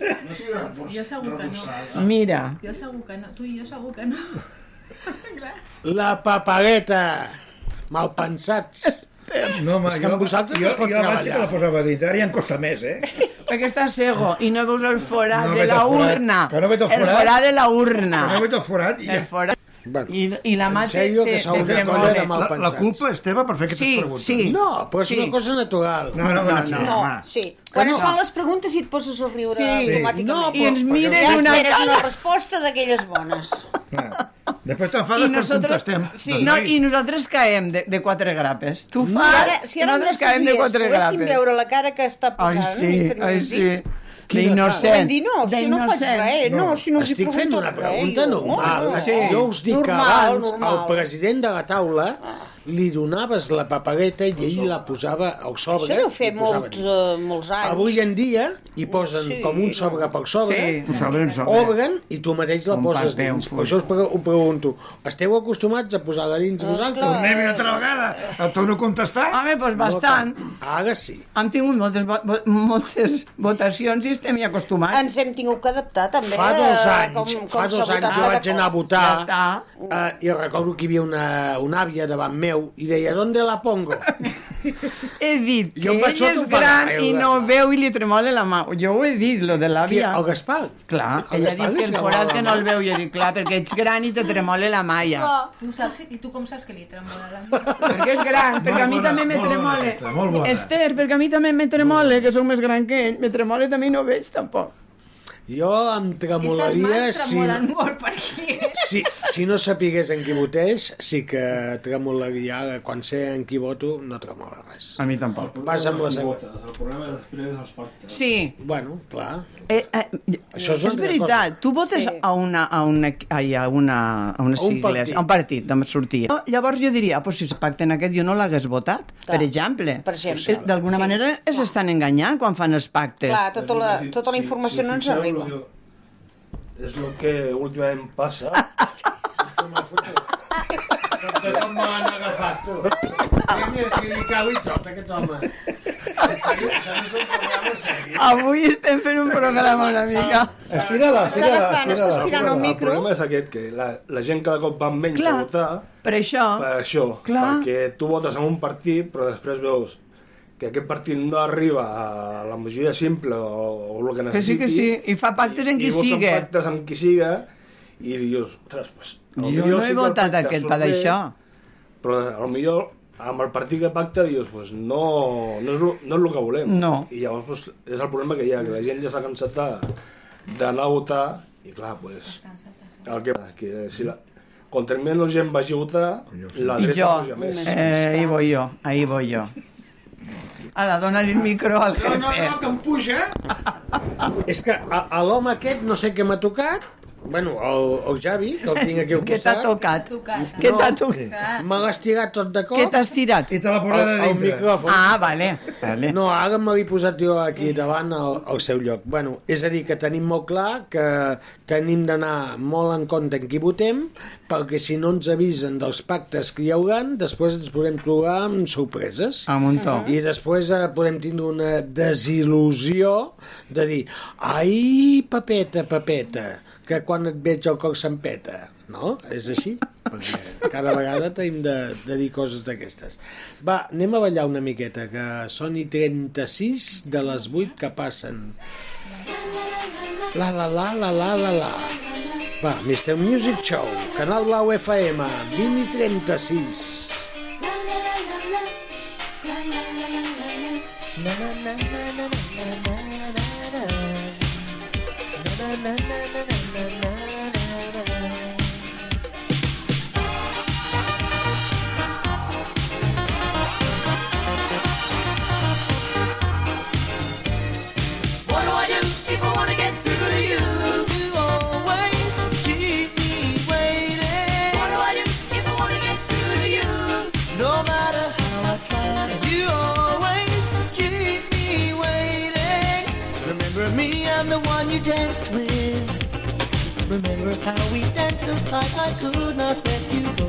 Jo segur que no. Mira. Jo segur que no. Tu i jo segur que no. Clar. La papereta! Malpensats. No, home, És que amb vosaltres jo, no es pot jo abans sí que la treballar. posava dins, ara ja em costa més, eh? Perquè està cego i no veus el forat No de la el forat. urna. Que no veig el El forat. forat de la urna. Que no veig el forat i ja. El forat. Bueno, I, I la mà en sèrio que La, la culpa és teva per fer aquestes Sí, preguntes. sí. No, però és Sí. una cosa natural. No, no, no, no. No, sí. Quan no? es fan les preguntes i et poses a riure Sí. automàticament. No, I ens miren ja una esperes cara. una resposta d'aquelles bones. Després I t'enfades quan nosaltres, contestem. sí. no, I nosaltres caem de, de quatre grapes. Tu Si fas, ara, si ara nosaltres caem de quatre grapes. veure la cara que està Ai, posant sí, ai, sí. Quina D'innocent. No, si no faig res, no, si no els hi Estic fent una pregunta normal. No, no. Sí. Jo us dic que Normal, abans normal. al president de la taula li donaves la papereta i ell la posava al sobre. Això deu fer i posava molts, uh, molts anys. Avui en dia hi posen Sí. com un sobre per sobre, Sí, un sobre, un sobre. obren i tu mateix la Un poses dins. Per això us pre- ho pregunto. Esteu acostumats a posar-la dins vosaltres? Tornem una altra vegada. Et torno a contestar? Home, doncs bastant. Ara sí. Hem tingut moltes, moltes votacions i estem hi acostumats. Ens hem tingut que adaptar també. Fa dos eh, anys, com, com fa dos anys jo vaig anar a votar Ja eh, i recordo que hi havia una, una àvia davant meu i deia, ¿dónde la pongo? He dit que Jo em ell és gran i no veu i li tremola la mà. Jo ho he dit, lo de l'àvia. el Gaspar? Clar, El ell ha Gaspar dit que el tremola forat que no el veu. Jo dic, clar, perquè ets gran i te tremola la mà ja. Tu saps, i tu com saps que li tremola la mà? Perquè és gran, perquè a mi també me bona. Esther, perquè a mi també me tremole, que sóc més gran que ell. Me tremole també i no veig tampoc. Jo em tremolaria mans si, molt per aquí. si, si no sapigués en qui votés, sí que tremolaria. Quan sé en qui voto, no tremola res. A mi tampoc. Vas amb seva... El problema després és els pactes. Sí, Bueno, clar. Eh, eh, Això és és, una veritat, cosa. tu votes Sí. a una, a una, ai, a una, a unes A un sigles, partit. a un partit, de sortia. No, Llavors jo diria, ah, pues si es pacten aquest jo no l'hagués votat, Clar. per exemple. Per exemple. D'alguna Sí. manera es estan enganyant quan fan els pactes. Clar, tota la, tota la informació no ens arriba. És el que últimament passa. Com m'han agafat, tu? Que li cau i tot, aquest home. Avui estem fent un programa una mica. Estira-la, estira-la. estirant el El micro. problema és aquest, que la, la gent cada cop va menys Clar. a votar Per això, per això. Clar. Perquè tu votes en un partit, però després veus que aquest partit no arriba a la majoria simple o, o el que que sí, necessiti. que sí, i fa pactes en qui i voten sigue. pactes amb qui siga i dius, ostres, pues, Jo no he el votat aquest per això. Però potser amb el partit que pacta dius, pues, no, no, és lo, no és el que volem. No. I llavors pues, és el problema que hi ha, que la gent ja s'ha cansat de- d'anar a votar i clar, pues, el que, que si la, contra menys gent vagi a votar, la dreta jo, puja més. eh, ahí voy jo, ahí voy jo. Ara, dona-li el micro al No, no, jefe. no, que em puja. És que a, a l'home aquest no sé què m'ha tocat Bueno, el, el Javi, que el tinc aquí al Què t'ha costat... tocat? Tocat. Què t'ha tocat? Me l'has tirat tot de cop. Què t'has tirat? I te l'ha posat a El, el dintre. micròfon. Ah, vale. vale. No, ara me l'he posat jo aquí davant al, al seu lloc. Bueno, és a dir, que tenim molt clar que tenim d'anar molt en compte en qui votem, perquè si no ens avisen dels pactes que hi hauran, després ens podem trobar amb sorpreses. A muntó. I després eh, podem tindre una desil·lusió de dir ai, papeta, papeta, que quan et veig el cor s'empeta. No? És així? Perquè cada vegada tenim de, de dir coses d'aquestes. Va, anem a ballar una miqueta, que són i 36 de les 8 que passen. La la la la la la la. Va, Mr. Music Show, Canal Blau FM, 20 I could not let you go.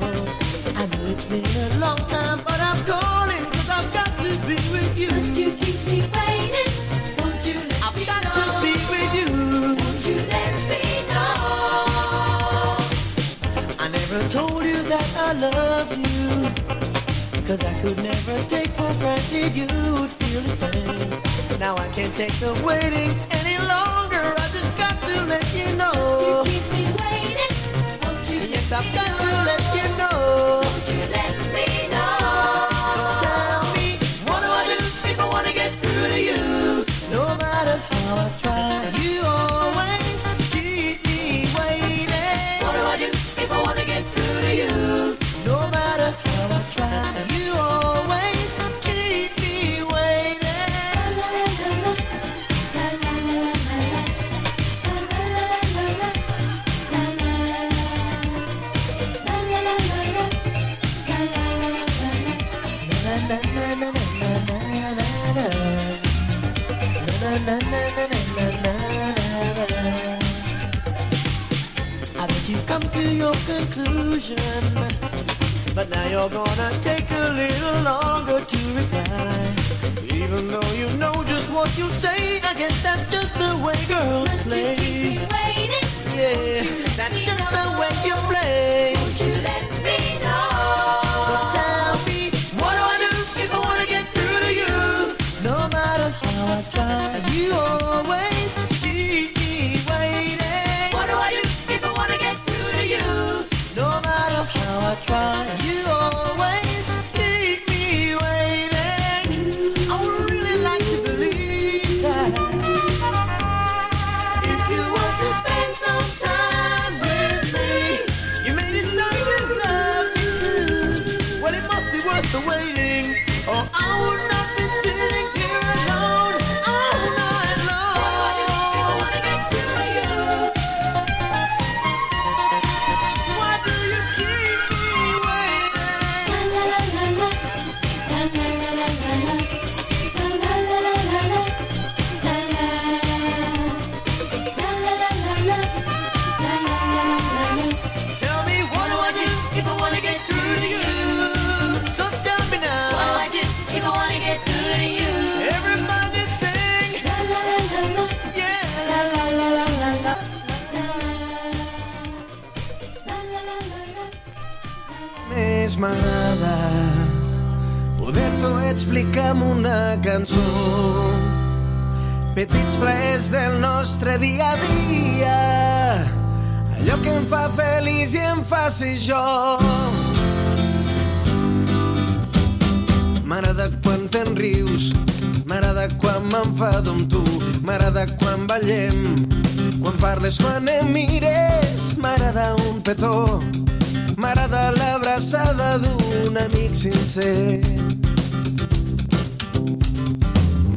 I know it's been a long time, but I'm calling cause I've got to be with you. Must you keep me waiting? Won't you let I've got to be with you. Won't you let me know? I never told you that I love you. Cause I could never take for granted you would feel the same. Now I can't take the waiting any longer. I just got to let you know. Won't you keep me try, but now you're gonna take a little longer to reply. Even though you know just what you say, I guess that's just the way girls play. Yeah, that's just the way you play. Dia a dia, allò que em fa feliç i em fa ser jo. M'agrada quan te'n rius, m'agrada quan m'enfado amb tu, m'agrada quan ballem, quan parles, quan em mires, m'agrada un petó, m'agrada l'abraçada d'un amic sincer.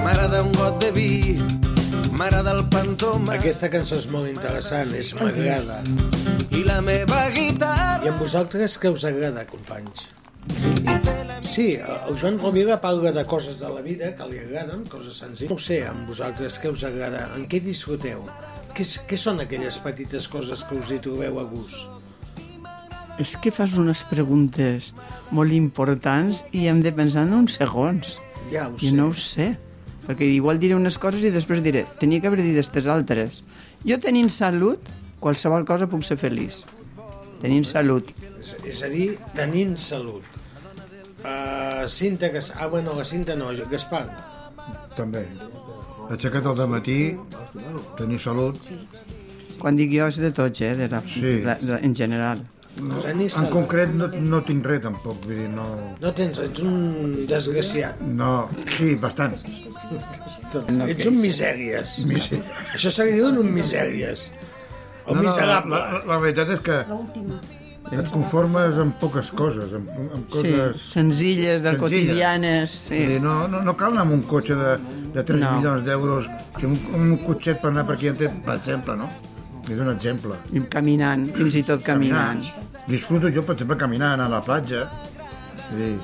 M'agrada un got de vi, M'agrada el pantoma. Aquesta cançó és molt interessant, és m'agrada. I la meva guitarra... I amb vosaltres què us agrada, companys? Sí, el Joan Rovira parla de coses de la vida que li agraden, coses senzilles. No ho sé, amb vosaltres què us agrada? En què disfruteu? Què, què són aquelles petites coses que us hi trobeu a gust? És que fas unes preguntes molt importants i hem de pensar en uns segons. Ja ho I sé. no ho sé. Perquè igual diré unes coses i després diré, tenia que haver dit aquestes altres. Jo tenint salut, qualsevol cosa puc ser feliç. Tenint salut. És, és a dir, tenint salut. Uh, Cinta, que... Ah, bueno, la Cinta no, Gaspar. També. Aixecat al matí, tenir salut. Quan dic jo és de tots, eh? De la, Sí. la, de, en general. Tenir En concret no, no tinc res tampoc, vull dir, no... No tens, ets un desgraciat. No, sí, bastant. Ets un misèries. Misè- Això se li diuen un misèries. O miserable. la, la, la veritat és que et conformes amb poques coses, amb, amb Sí, coses... senzilles, de quotidianes, sí. Dir, no, no, no cal anar amb un cotxe de, de 3 No. milions d'euros, que un, un cotxet per anar per aquí, per exemple, no? És un exemple. I caminant, fins i tot caminant. Disfruto jo, per exemple, caminant a la platja. Vull dir,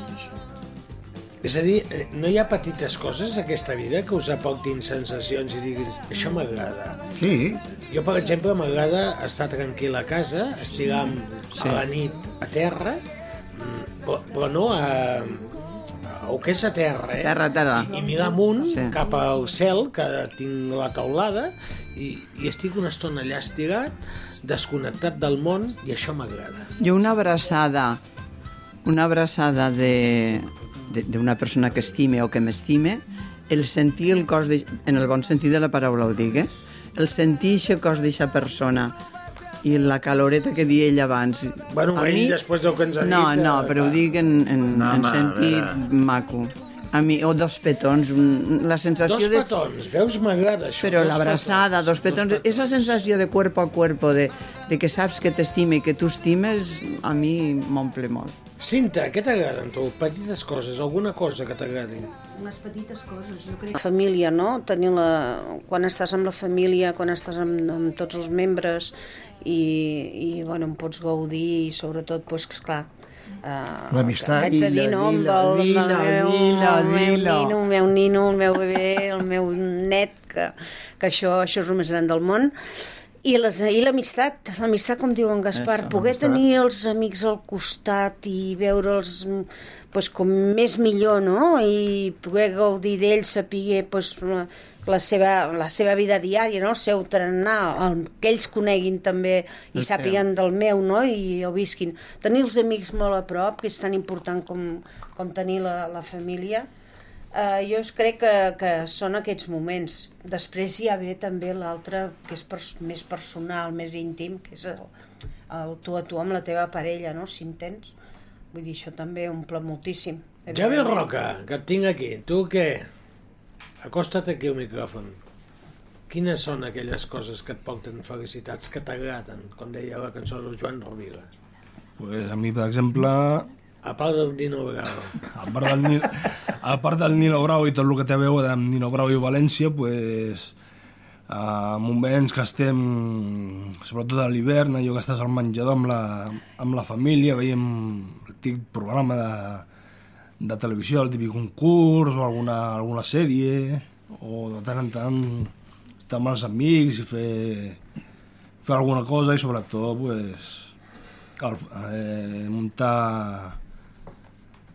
És a dir, eh, no hi ha petites coses a aquesta vida que us aportin sensacions i diguis, això m'agrada. Sí. Jo, per exemple, m'agrada estar tranquil a casa, estirar sí. a la nit a terra, mm, però, però no a, el que és a terra, eh? Terra, terra. I, i mirar amunt, Sí. cap al cel, que tinc la taulada, i, i estic una estona allà estirat, desconnectat del món, i això m'agrada. Jo una abraçada, una abraçada de de- d'una persona que estime o que m'estime, el sentir el cos, de, en el bon sentit de la paraula ho digues, el sentir aquest cos d'aquesta persona i la caloreta que deia ell abans. Bueno, A ell, mi- després del que ens ha No, dit... no, eh, però ho dic en, en, No, en sentit maco. A mi, o dos petons, un- la sensació Dos de... petons, veus? M'agrada això. Però dos l'abraçada, dos petons, esa sensació de cuerpo a cuerpo, de, de que saps que t'estime i que tu estimes, a mi m'omple molt. Cinta, què t'agrada amb tu? Petites coses, alguna cosa que t'agradi? Unes petites coses, jo crec. La família, no? Tenir la... Quan estàs amb la família, quan estàs amb, amb tots els membres i, i bueno, en pots gaudir i sobretot, doncs, esclar, Uh, L'amistat. Vaig a dir, no, amb el, dilo, el meu, dilo, el meu dilo. nino, el meu nino, el meu bebè, el meu net, que, que això, això és el més gran del món. I l'amistat, l'amistat, com diu en Gaspar, Eso, poder tenir els amics al costat i veure'ls pues, com més millor, no? I poder gaudir d'ells, saber pues, la, seva, la seva vida diària, no? el seu trenar, el, que ells coneguin també i El sàpiguen del meu, no? I ho visquin. Tenir els amics molt a prop, que és tan important com, com tenir la, la família, Uh, jo es crec que, que són aquests moments. Després hi ha bé també l'altre, que és pers més personal, més íntim, que és el, el tu a tu amb la teva parella, no? si en tens. Vull dir, això també omple moltíssim. Javi Roca, que et tinc aquí. Tu què? Acosta't aquí al micròfon. Quines són aquelles coses que et porten felicitats, que t'agraden, com deia la cançó del Joan Rovira? Pues a mi, per exemple, A part del Dino Bravo. a part del, Ni- a part del Nino Bravo i tot el que té a veure amb Nino Bravo i València, pues, a moments que estem, sobretot a l'hivern, allò que estàs al menjador amb la, amb la família, veiem el programa de, de televisió, el típic concurs o alguna, alguna sèrie, o de tant en tant estar amb els amics i fer, fer alguna cosa i sobretot pues, el, eh, muntar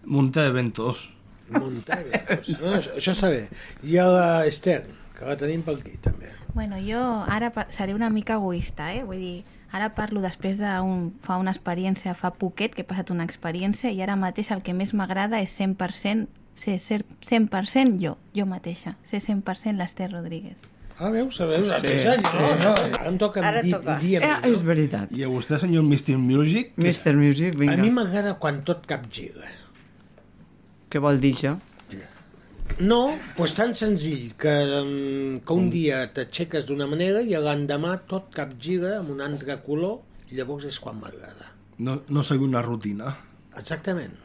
muntar eventos. Muntar eventos. No, això, això està bé. I a l'Ester, que la tenim per aquí també. Bueno, jo ara seré una mica egoista, eh? Vull dir, ara parlo després de un, fa una experiència, fa poquet que he passat una experiència i ara mateix el que més m'agrada és 100% ser, ser 100% jo, jo mateixa, ser 100% l'Ester Rodríguez. Ah, veus? Veus? Sí. Sí. No? no? Ara em toca Ara dir, toca. Eh, és veritat. I a vostè, senyor Mr. Music? Mr. Music, vinga. A mi m'agrada quan tot capgira. Què vol dir això? No, doncs tan senzill que, mm, que un dia t'aixeques d'una manera i l'endemà tot capgira amb un altre color i llavors és quan m'agrada. No, no seguir una rutina. Exactament.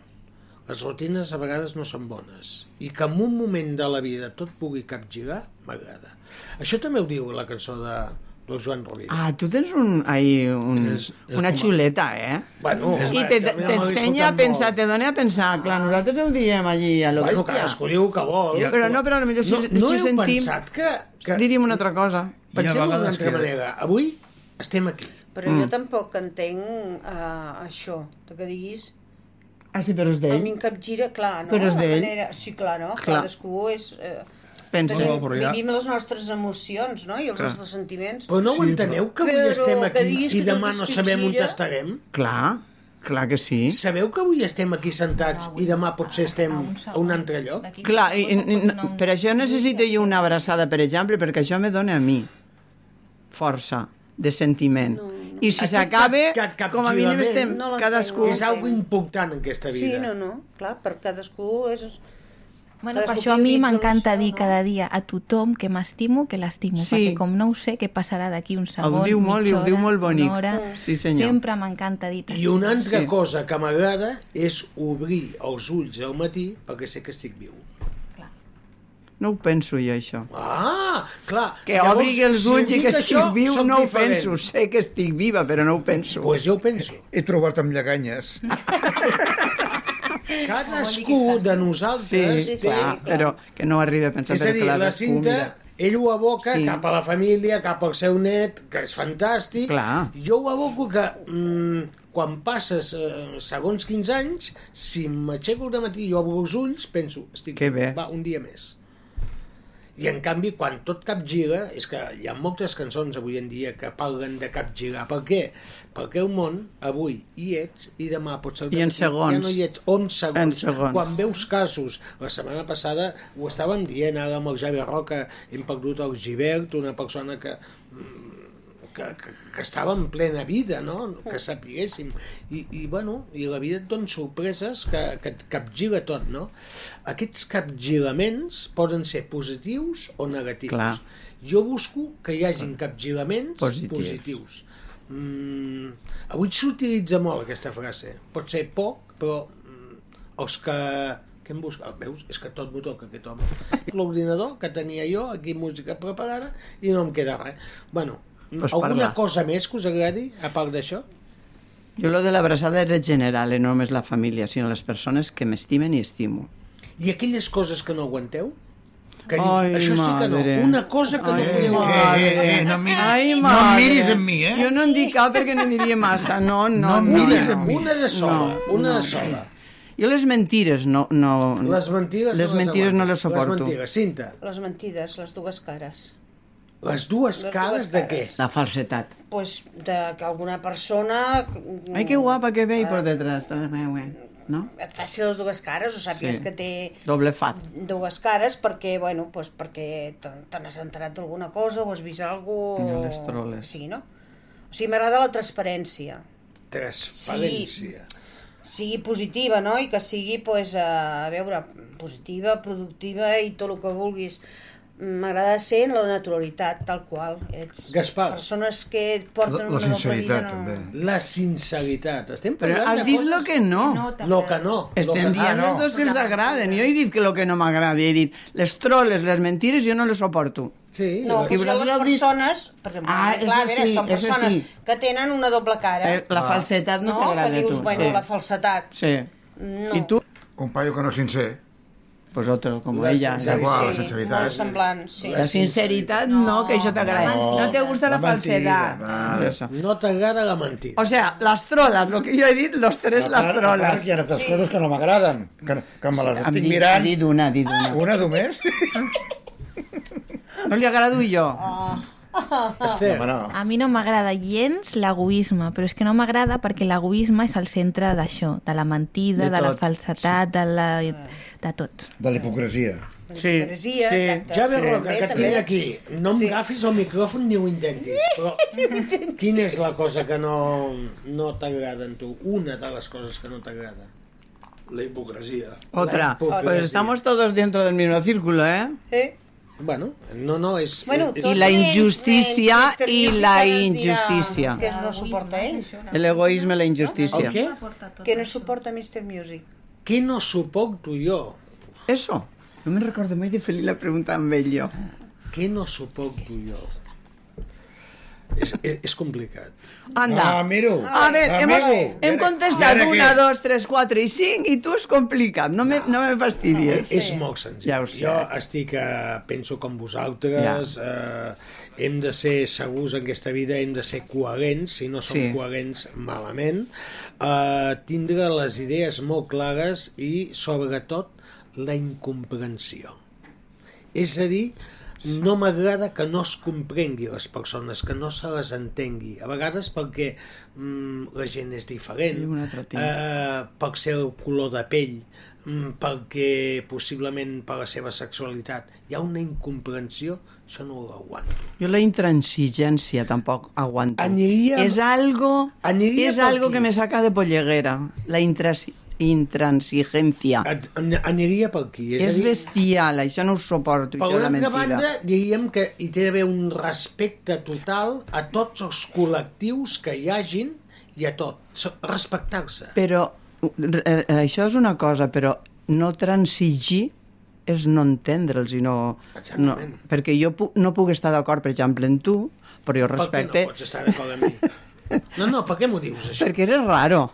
les rutines a vegades no són bones i que en un moment de la vida tot pugui capgirar, m'agrada. Això també ho diu la cançó de, del Joan Rovira. Ah, tu tens un, ahí, un, És- és una com a- xuleta, eh? Bueno, I ja m'ho he t'ensenya a pensar, molt. te dona a pensar. Clar, nosaltres ho diem allí a lo Bueno, bèstia. cadascú diu que vol. Però no, però potser si, no, no si heu sentim... pensat que, que... Diríem una altra cosa. Pensem d'una altra manera. Avui estem aquí. Però Mm. jo tampoc entenc uh, això, de que diguis... Ah, sí, però és A d'ell. mi em capgira, clar, no? Però és d'ell. manera- Sí, clar, no? Clar. Cadascú és... Eh, Pensa. No, però ja- Vivim les nostres emocions, no? I els Clar. nostres sentiments. Però no ho enteneu, que avui Però estem aquí i demà no sabem on estarem? Clar, clar que sí. Sabeu que avui estem aquí sentats i demà potser estem a un altre lloc? Clar, i, i, i, per això necessito jo una abraçada, per exemple, perquè això me dona a mi força de sentiment. I si Aquest s'acabe, cap- cap- com a mínim estem No cadascú... És algo important en aquesta Sí, vida. no, no, clar, per cadascú és... Bueno, per això a mi m'encanta dir cada dia a tothom que m'estimo, que l'estimo, Sí. perquè com no ho sé què passarà d'aquí un segon, Ho diu molt i ho mitja diu hora, molt bonic. una hora, Sí, senyor. Sempre m'encanta dir I una altra Sí. cosa que m'agrada és obrir els ulls al matí perquè sé que estic viu. No ho penso jo, això. Ah, clar. Que Llavors, obri els si ho ulls i dic que estic això, viu no ho diferent. penso. Sé que estic viva, però no ho penso. Pues jo ho penso. He trobat amb lleganyes. Cadascú de nosaltres sí, té... clar, però que no arriba a pensar És a dir, la cinta, ell ho aboca Sí. cap a la família, cap al seu net, que és fantàstic. Clar. Jo ho aboco que mm, quan passes eh, segons 15 anys, si m'aixeco de matí i obro els ulls, penso, estic Que bé. va, un dia més. I en canvi, quan tot capgira, és que hi ha moltes cançons avui en dia que parlen de capgirar. Per què? Perquè el món, avui hi ets i demà pot ser... I en segons. Ja no hi ets, on segons. En segons. Quan veus casos, la setmana passada ho estàvem dient, ara amb el Javi Roca hem perdut el Givert, una persona que, mm, que, que, que estava en plena vida, no? que sapiguéssim. I, i, bueno, i la vida et dona sorpreses que, que et capgira tot, no? Aquests capgiraments poden ser positius o negatius. Clar. Jo busco que hi hagin capgiraments Positius. positius. Mm, avui s'utilitza molt aquesta frase. Pot ser poc, però mm, els que... Què em busca? Veus? És que tot m'ho toca aquest home. L'ordinador que tenia jo, aquí música preparada, i no em queda res. Bueno, Pues alguna parla. cosa més que us agradi, a part d'això? Jo lo de l'abraçada és general, eh, no només la família, sinó les persones que m'estimen i estimo. I aquelles coses que no aguanteu? Que dius, Ai, això sí que no. madre. Una cosa que Ai, no podeu madre. Eh, eh, no miris- Ai, no madre. miris en mi, eh? Jo no en dic cap perquè no diria massa. No, no, No no. miris no. en mi. Una de sola, No, una no. de sola. Jo les mentires no... no Les mentides les no les mentires no les suporto. Les mentides, Cinta, Les mentides, les dues cares. Les dues Les cares dues de què? La falsetat. Pues de que alguna persona... Ai, que guapa que ve Ah. por detrás. Meva, No? Et faci les dues cares o sàpigues Sí. que té Doble fat. dues cares perquè, bueno, pues perquè te te n'has enterat d'alguna cosa o has vist alguna cosa... Mira les troles. Sí, no? O sigui, m'agrada la transparència. Transparència. sigui positiva, no? I que sigui, pues, eh, a veure, positiva, productiva i tot el que vulguis. M'agrada ser en la naturalitat, tal qual. Ets Gaspar. persones que porten La una doble vida. sinceritat, No... també. La sinceritat. Estem Però has dit coses... lo que no. Lo que no. lo Estem que... dient Ah, no. les dos que ens agraden. Jo he dit que lo que no m'agrada. He dit les troles, les mentires, jo no les soporto. Sí, No, I jo vosaltres les persones, perquè Ah, ah, clar, a eso veure, sí, són persones sí. que tenen una doble cara. Eh, la falsetat no, t'agrada que a dius, tu. bueno, sí. la falsetat. Sí. No. I tu? Un paio que no és sincer. Pues otro, como La ella. sinceritat. Igual, la sí, sinceritat. molt semblant, sí. La sinceritat no, que això t'agrada. No, No, te gusta la, la va. Eso. No t'agrada la mentida. O sea, las trolas, lo que yo he dit, los tres A las part- a trolas. part, Hi ha altres coses que no m'agraden, que, que me les Em estic dit- mirant. Dit una, dit una. Una només? No li agrado jo. Esther, Home, no. A mi no m'agrada gens l'egoisme, però és que no m'agrada perquè l'egoisme és el centre d'això, de la mentida, De de, la falsetat, de, la, de tot. De la hipocresia. Sí, Hipocresia, sí. exacte. Javi Sí. Roca, que et També, tinc aquí, no em Sí. agafis el micròfon ni ho intentis, però quina és la cosa que no, no t'agrada en tu? Una de les coses que no t'agrada. La hipocresia. Otra. hipocresía. Pues estamos todos dentro del mismo círculo, ¿eh? Eh? Bueno, no, no, és... Bueno, és, I la injustícia Mr. i Music la injustícia. Que no suporta ell. El egoisme i la injustícia. El què? Que no suporta Mr. Music. ¿Qué no soporto yo? Eso. No me recordo mai de fer-li la pregunta amb ell, jo. Què no soporto jo? És, és, és complicat. Anda. Ah, miro. A veure, hem, Amigo. hem contestat ara una, dos, tres, quatre i cinc i tu és complicat. No me, no me fastidies. És molt senzill. Ja ho sé. Jo estic, eh, penso com vosaltres, eh, hem de ser segurs en aquesta vida, hem de ser coherents, si no som Sí. coherents, malament, eh, tindre les idees molt clares i, sobretot, la incomprensió. És a dir, no m'agrada que no es comprengui les persones, que no se les entengui. A vegades perquè mm, la gent és diferent, eh, pot ser el color de pell, mm, perquè possiblement per la seva sexualitat hi ha una incomprensió, això no ho aguanto. Jo la intransigència tampoc aguanto. Aniríem- És algo, Aniria és per algo aquí. que me saca de polleguera. La intras, intransigència. An- Aniria per aquí. És, És, dir, bestial, això no ho suporto. Per una altra banda, diríem que hi té d'haver un respecte total a tots els col·lectius que hi hagin i a tot. Respectar-se. Però eh, això és una cosa, però no transigir és no entendre'ls i no, no... Perquè jo pu no puc estar d'acord, per exemple, en tu, però jo Per què respecte... no pots estar d'acord amb mi? No, no, per què m'ho dius, això? Perquè eres raro.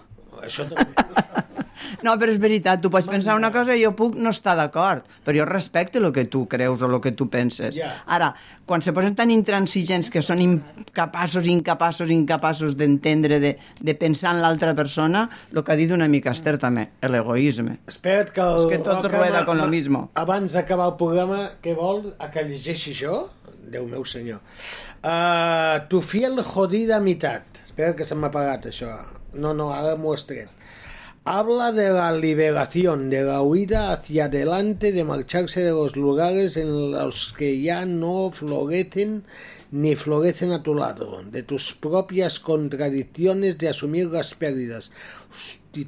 Això també. No, però és veritat, tu pots pensar una cosa i jo puc no estar d'acord, però jo respecte el que tu creus o el que tu penses. Ja. Ara, quan se posen tan intransigents que són incapaços, incapaços, incapaços d'entendre, de, de pensar en l'altra persona, el que ha dit una mica Esther també, l'egoisme. Espera't que el És que tot rueda con lo mismo. Abans d'acabar el programa, què vol? A que llegeixi jo? Déu meu senyor. Uh, tu fiel jodida mitad. Espera que se m'ha apagat això. No, no, has tret. Habla de la liberación, de la huida hacia adelante, de marcharse de los lugares en los que ya no florecen ni florecen a tu lado, de tus propias contradicciones, de asumir las pérdidas.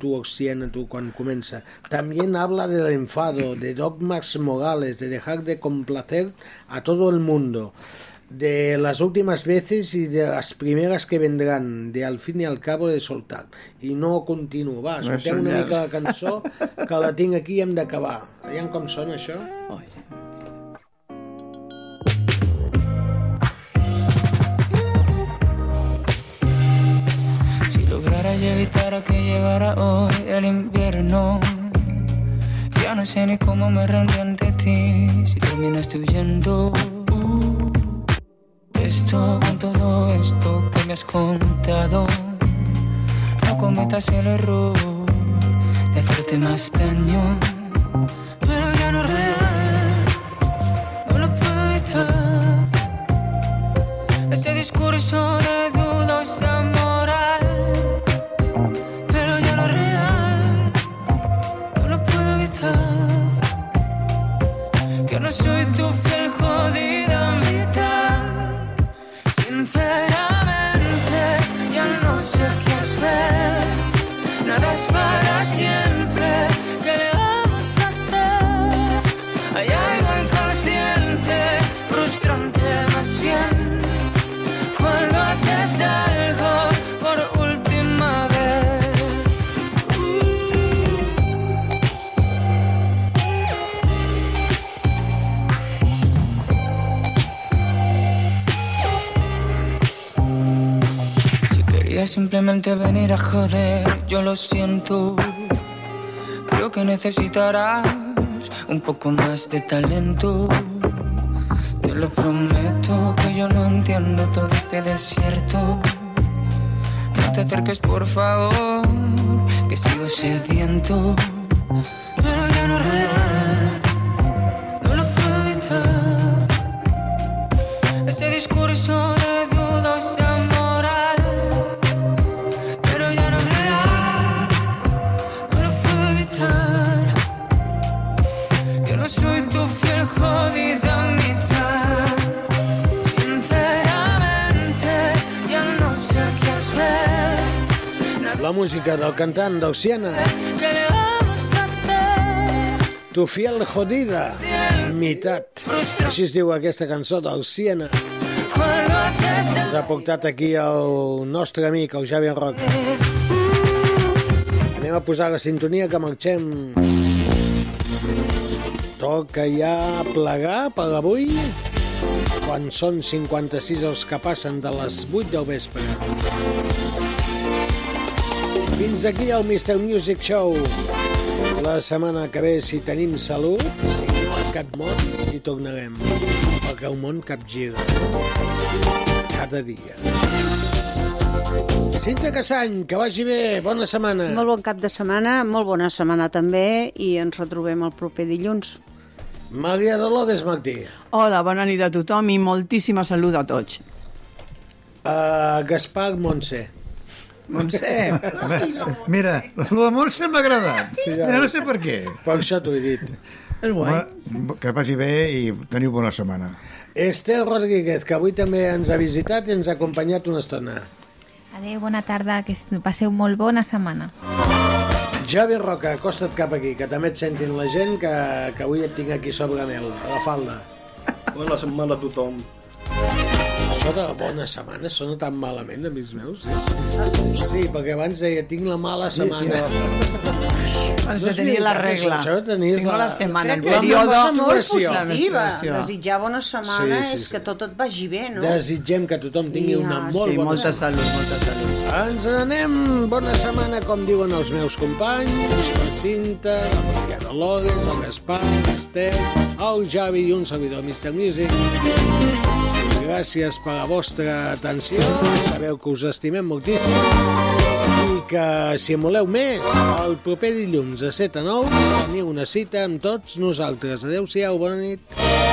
Oxiana, tu, quan comença. También habla del enfado, de dogmas morales, de dejar de complacer a todo el mundo, de las últimas veces y de las primeras que vendrán, de al fin y al cabo de soltar. I no continuo, va, escoltem una mica la cançó, que la tinc aquí i hem d'acabar. Aviam com sona això? Si lograra yo evitar que llegara hoy el invierno, ya no sé ni cómo me rendí ante ti si terminaste huyendo. Con todo esto que me has contado, no cometas el error de hacerte más daño. Pero ya no es real, no lo puedo evitar. Ese discurso simplemente venir a joder, yo lo siento. Creo que necesitarás un poco más de talento. Te lo prometo que yo no entiendo todo este desierto. No te acerques, por favor, que sigo sediento. Música del cantant del Siena. ¿Qué le vamos a hacer? Tu fiel jodida, mitat. Així es diu aquesta cançó haces Ens ha portat aquí el nostre amic, el Javier. Anem Anem a posar la sintonia que marxem. Toca ja plegar per avui quan són 56 els que passen de les 8 del vespre. Fins aquí el Mr. Music Show. La setmana que ve, si tenim salut, si no a cap món, hi tornarem. Perquè el món capgira. Cada dia. Cinta Cassany, que vagi bé. Bona setmana. Molt bon cap de setmana, molt bona setmana també, i ens retrobem el proper dilluns. Maria Dolores Martí. Hola, bona nit a tothom i moltíssima salut a tots. Uh, Gaspar Montse. Montse. Mira, la Montse m'ha agradat. Ja. No sé per què. Per això t'ho he dit. És guai. Que vagi bé i teniu bona setmana. Estel Rodríguez, que avui també ens ha visitat i ens ha acompanyat una estona. Adéu, bona tarda, que passeu molt bona setmana. Javi Roca, acosta't cap aquí, que també et sentin la gent, que, que avui et tinc aquí sobre meu, a la falda. Bona setmana a tothom. Això de bona setmana sona tan malament, amics meus. Sí, sí perquè abans deia, tinc la mala setmana. Has de tenir la regla. Això, això tenies Tinc la setmana, el Crec que és una període... cosa molt positiva. Desitjar bona setmana Sí, sí, és sí. que tot et vagi bé, no? Desitgem que tothom tingui Ja, una molt Sí, bona molta setmana. salut, molta salut. Ens n'anem. Bona setmana, com diuen els meus companys, la Cinta, la Maria Dolores, el Gaspar, l'Estel, el Javi i un servidor, Mr. Music. Gràcies per la vostra atenció. Sabeu que us estimem moltíssim i que, si en voleu més, el proper dilluns a 7 a 9 teniu una cita amb tots nosaltres. Adéu-siau, bona nit.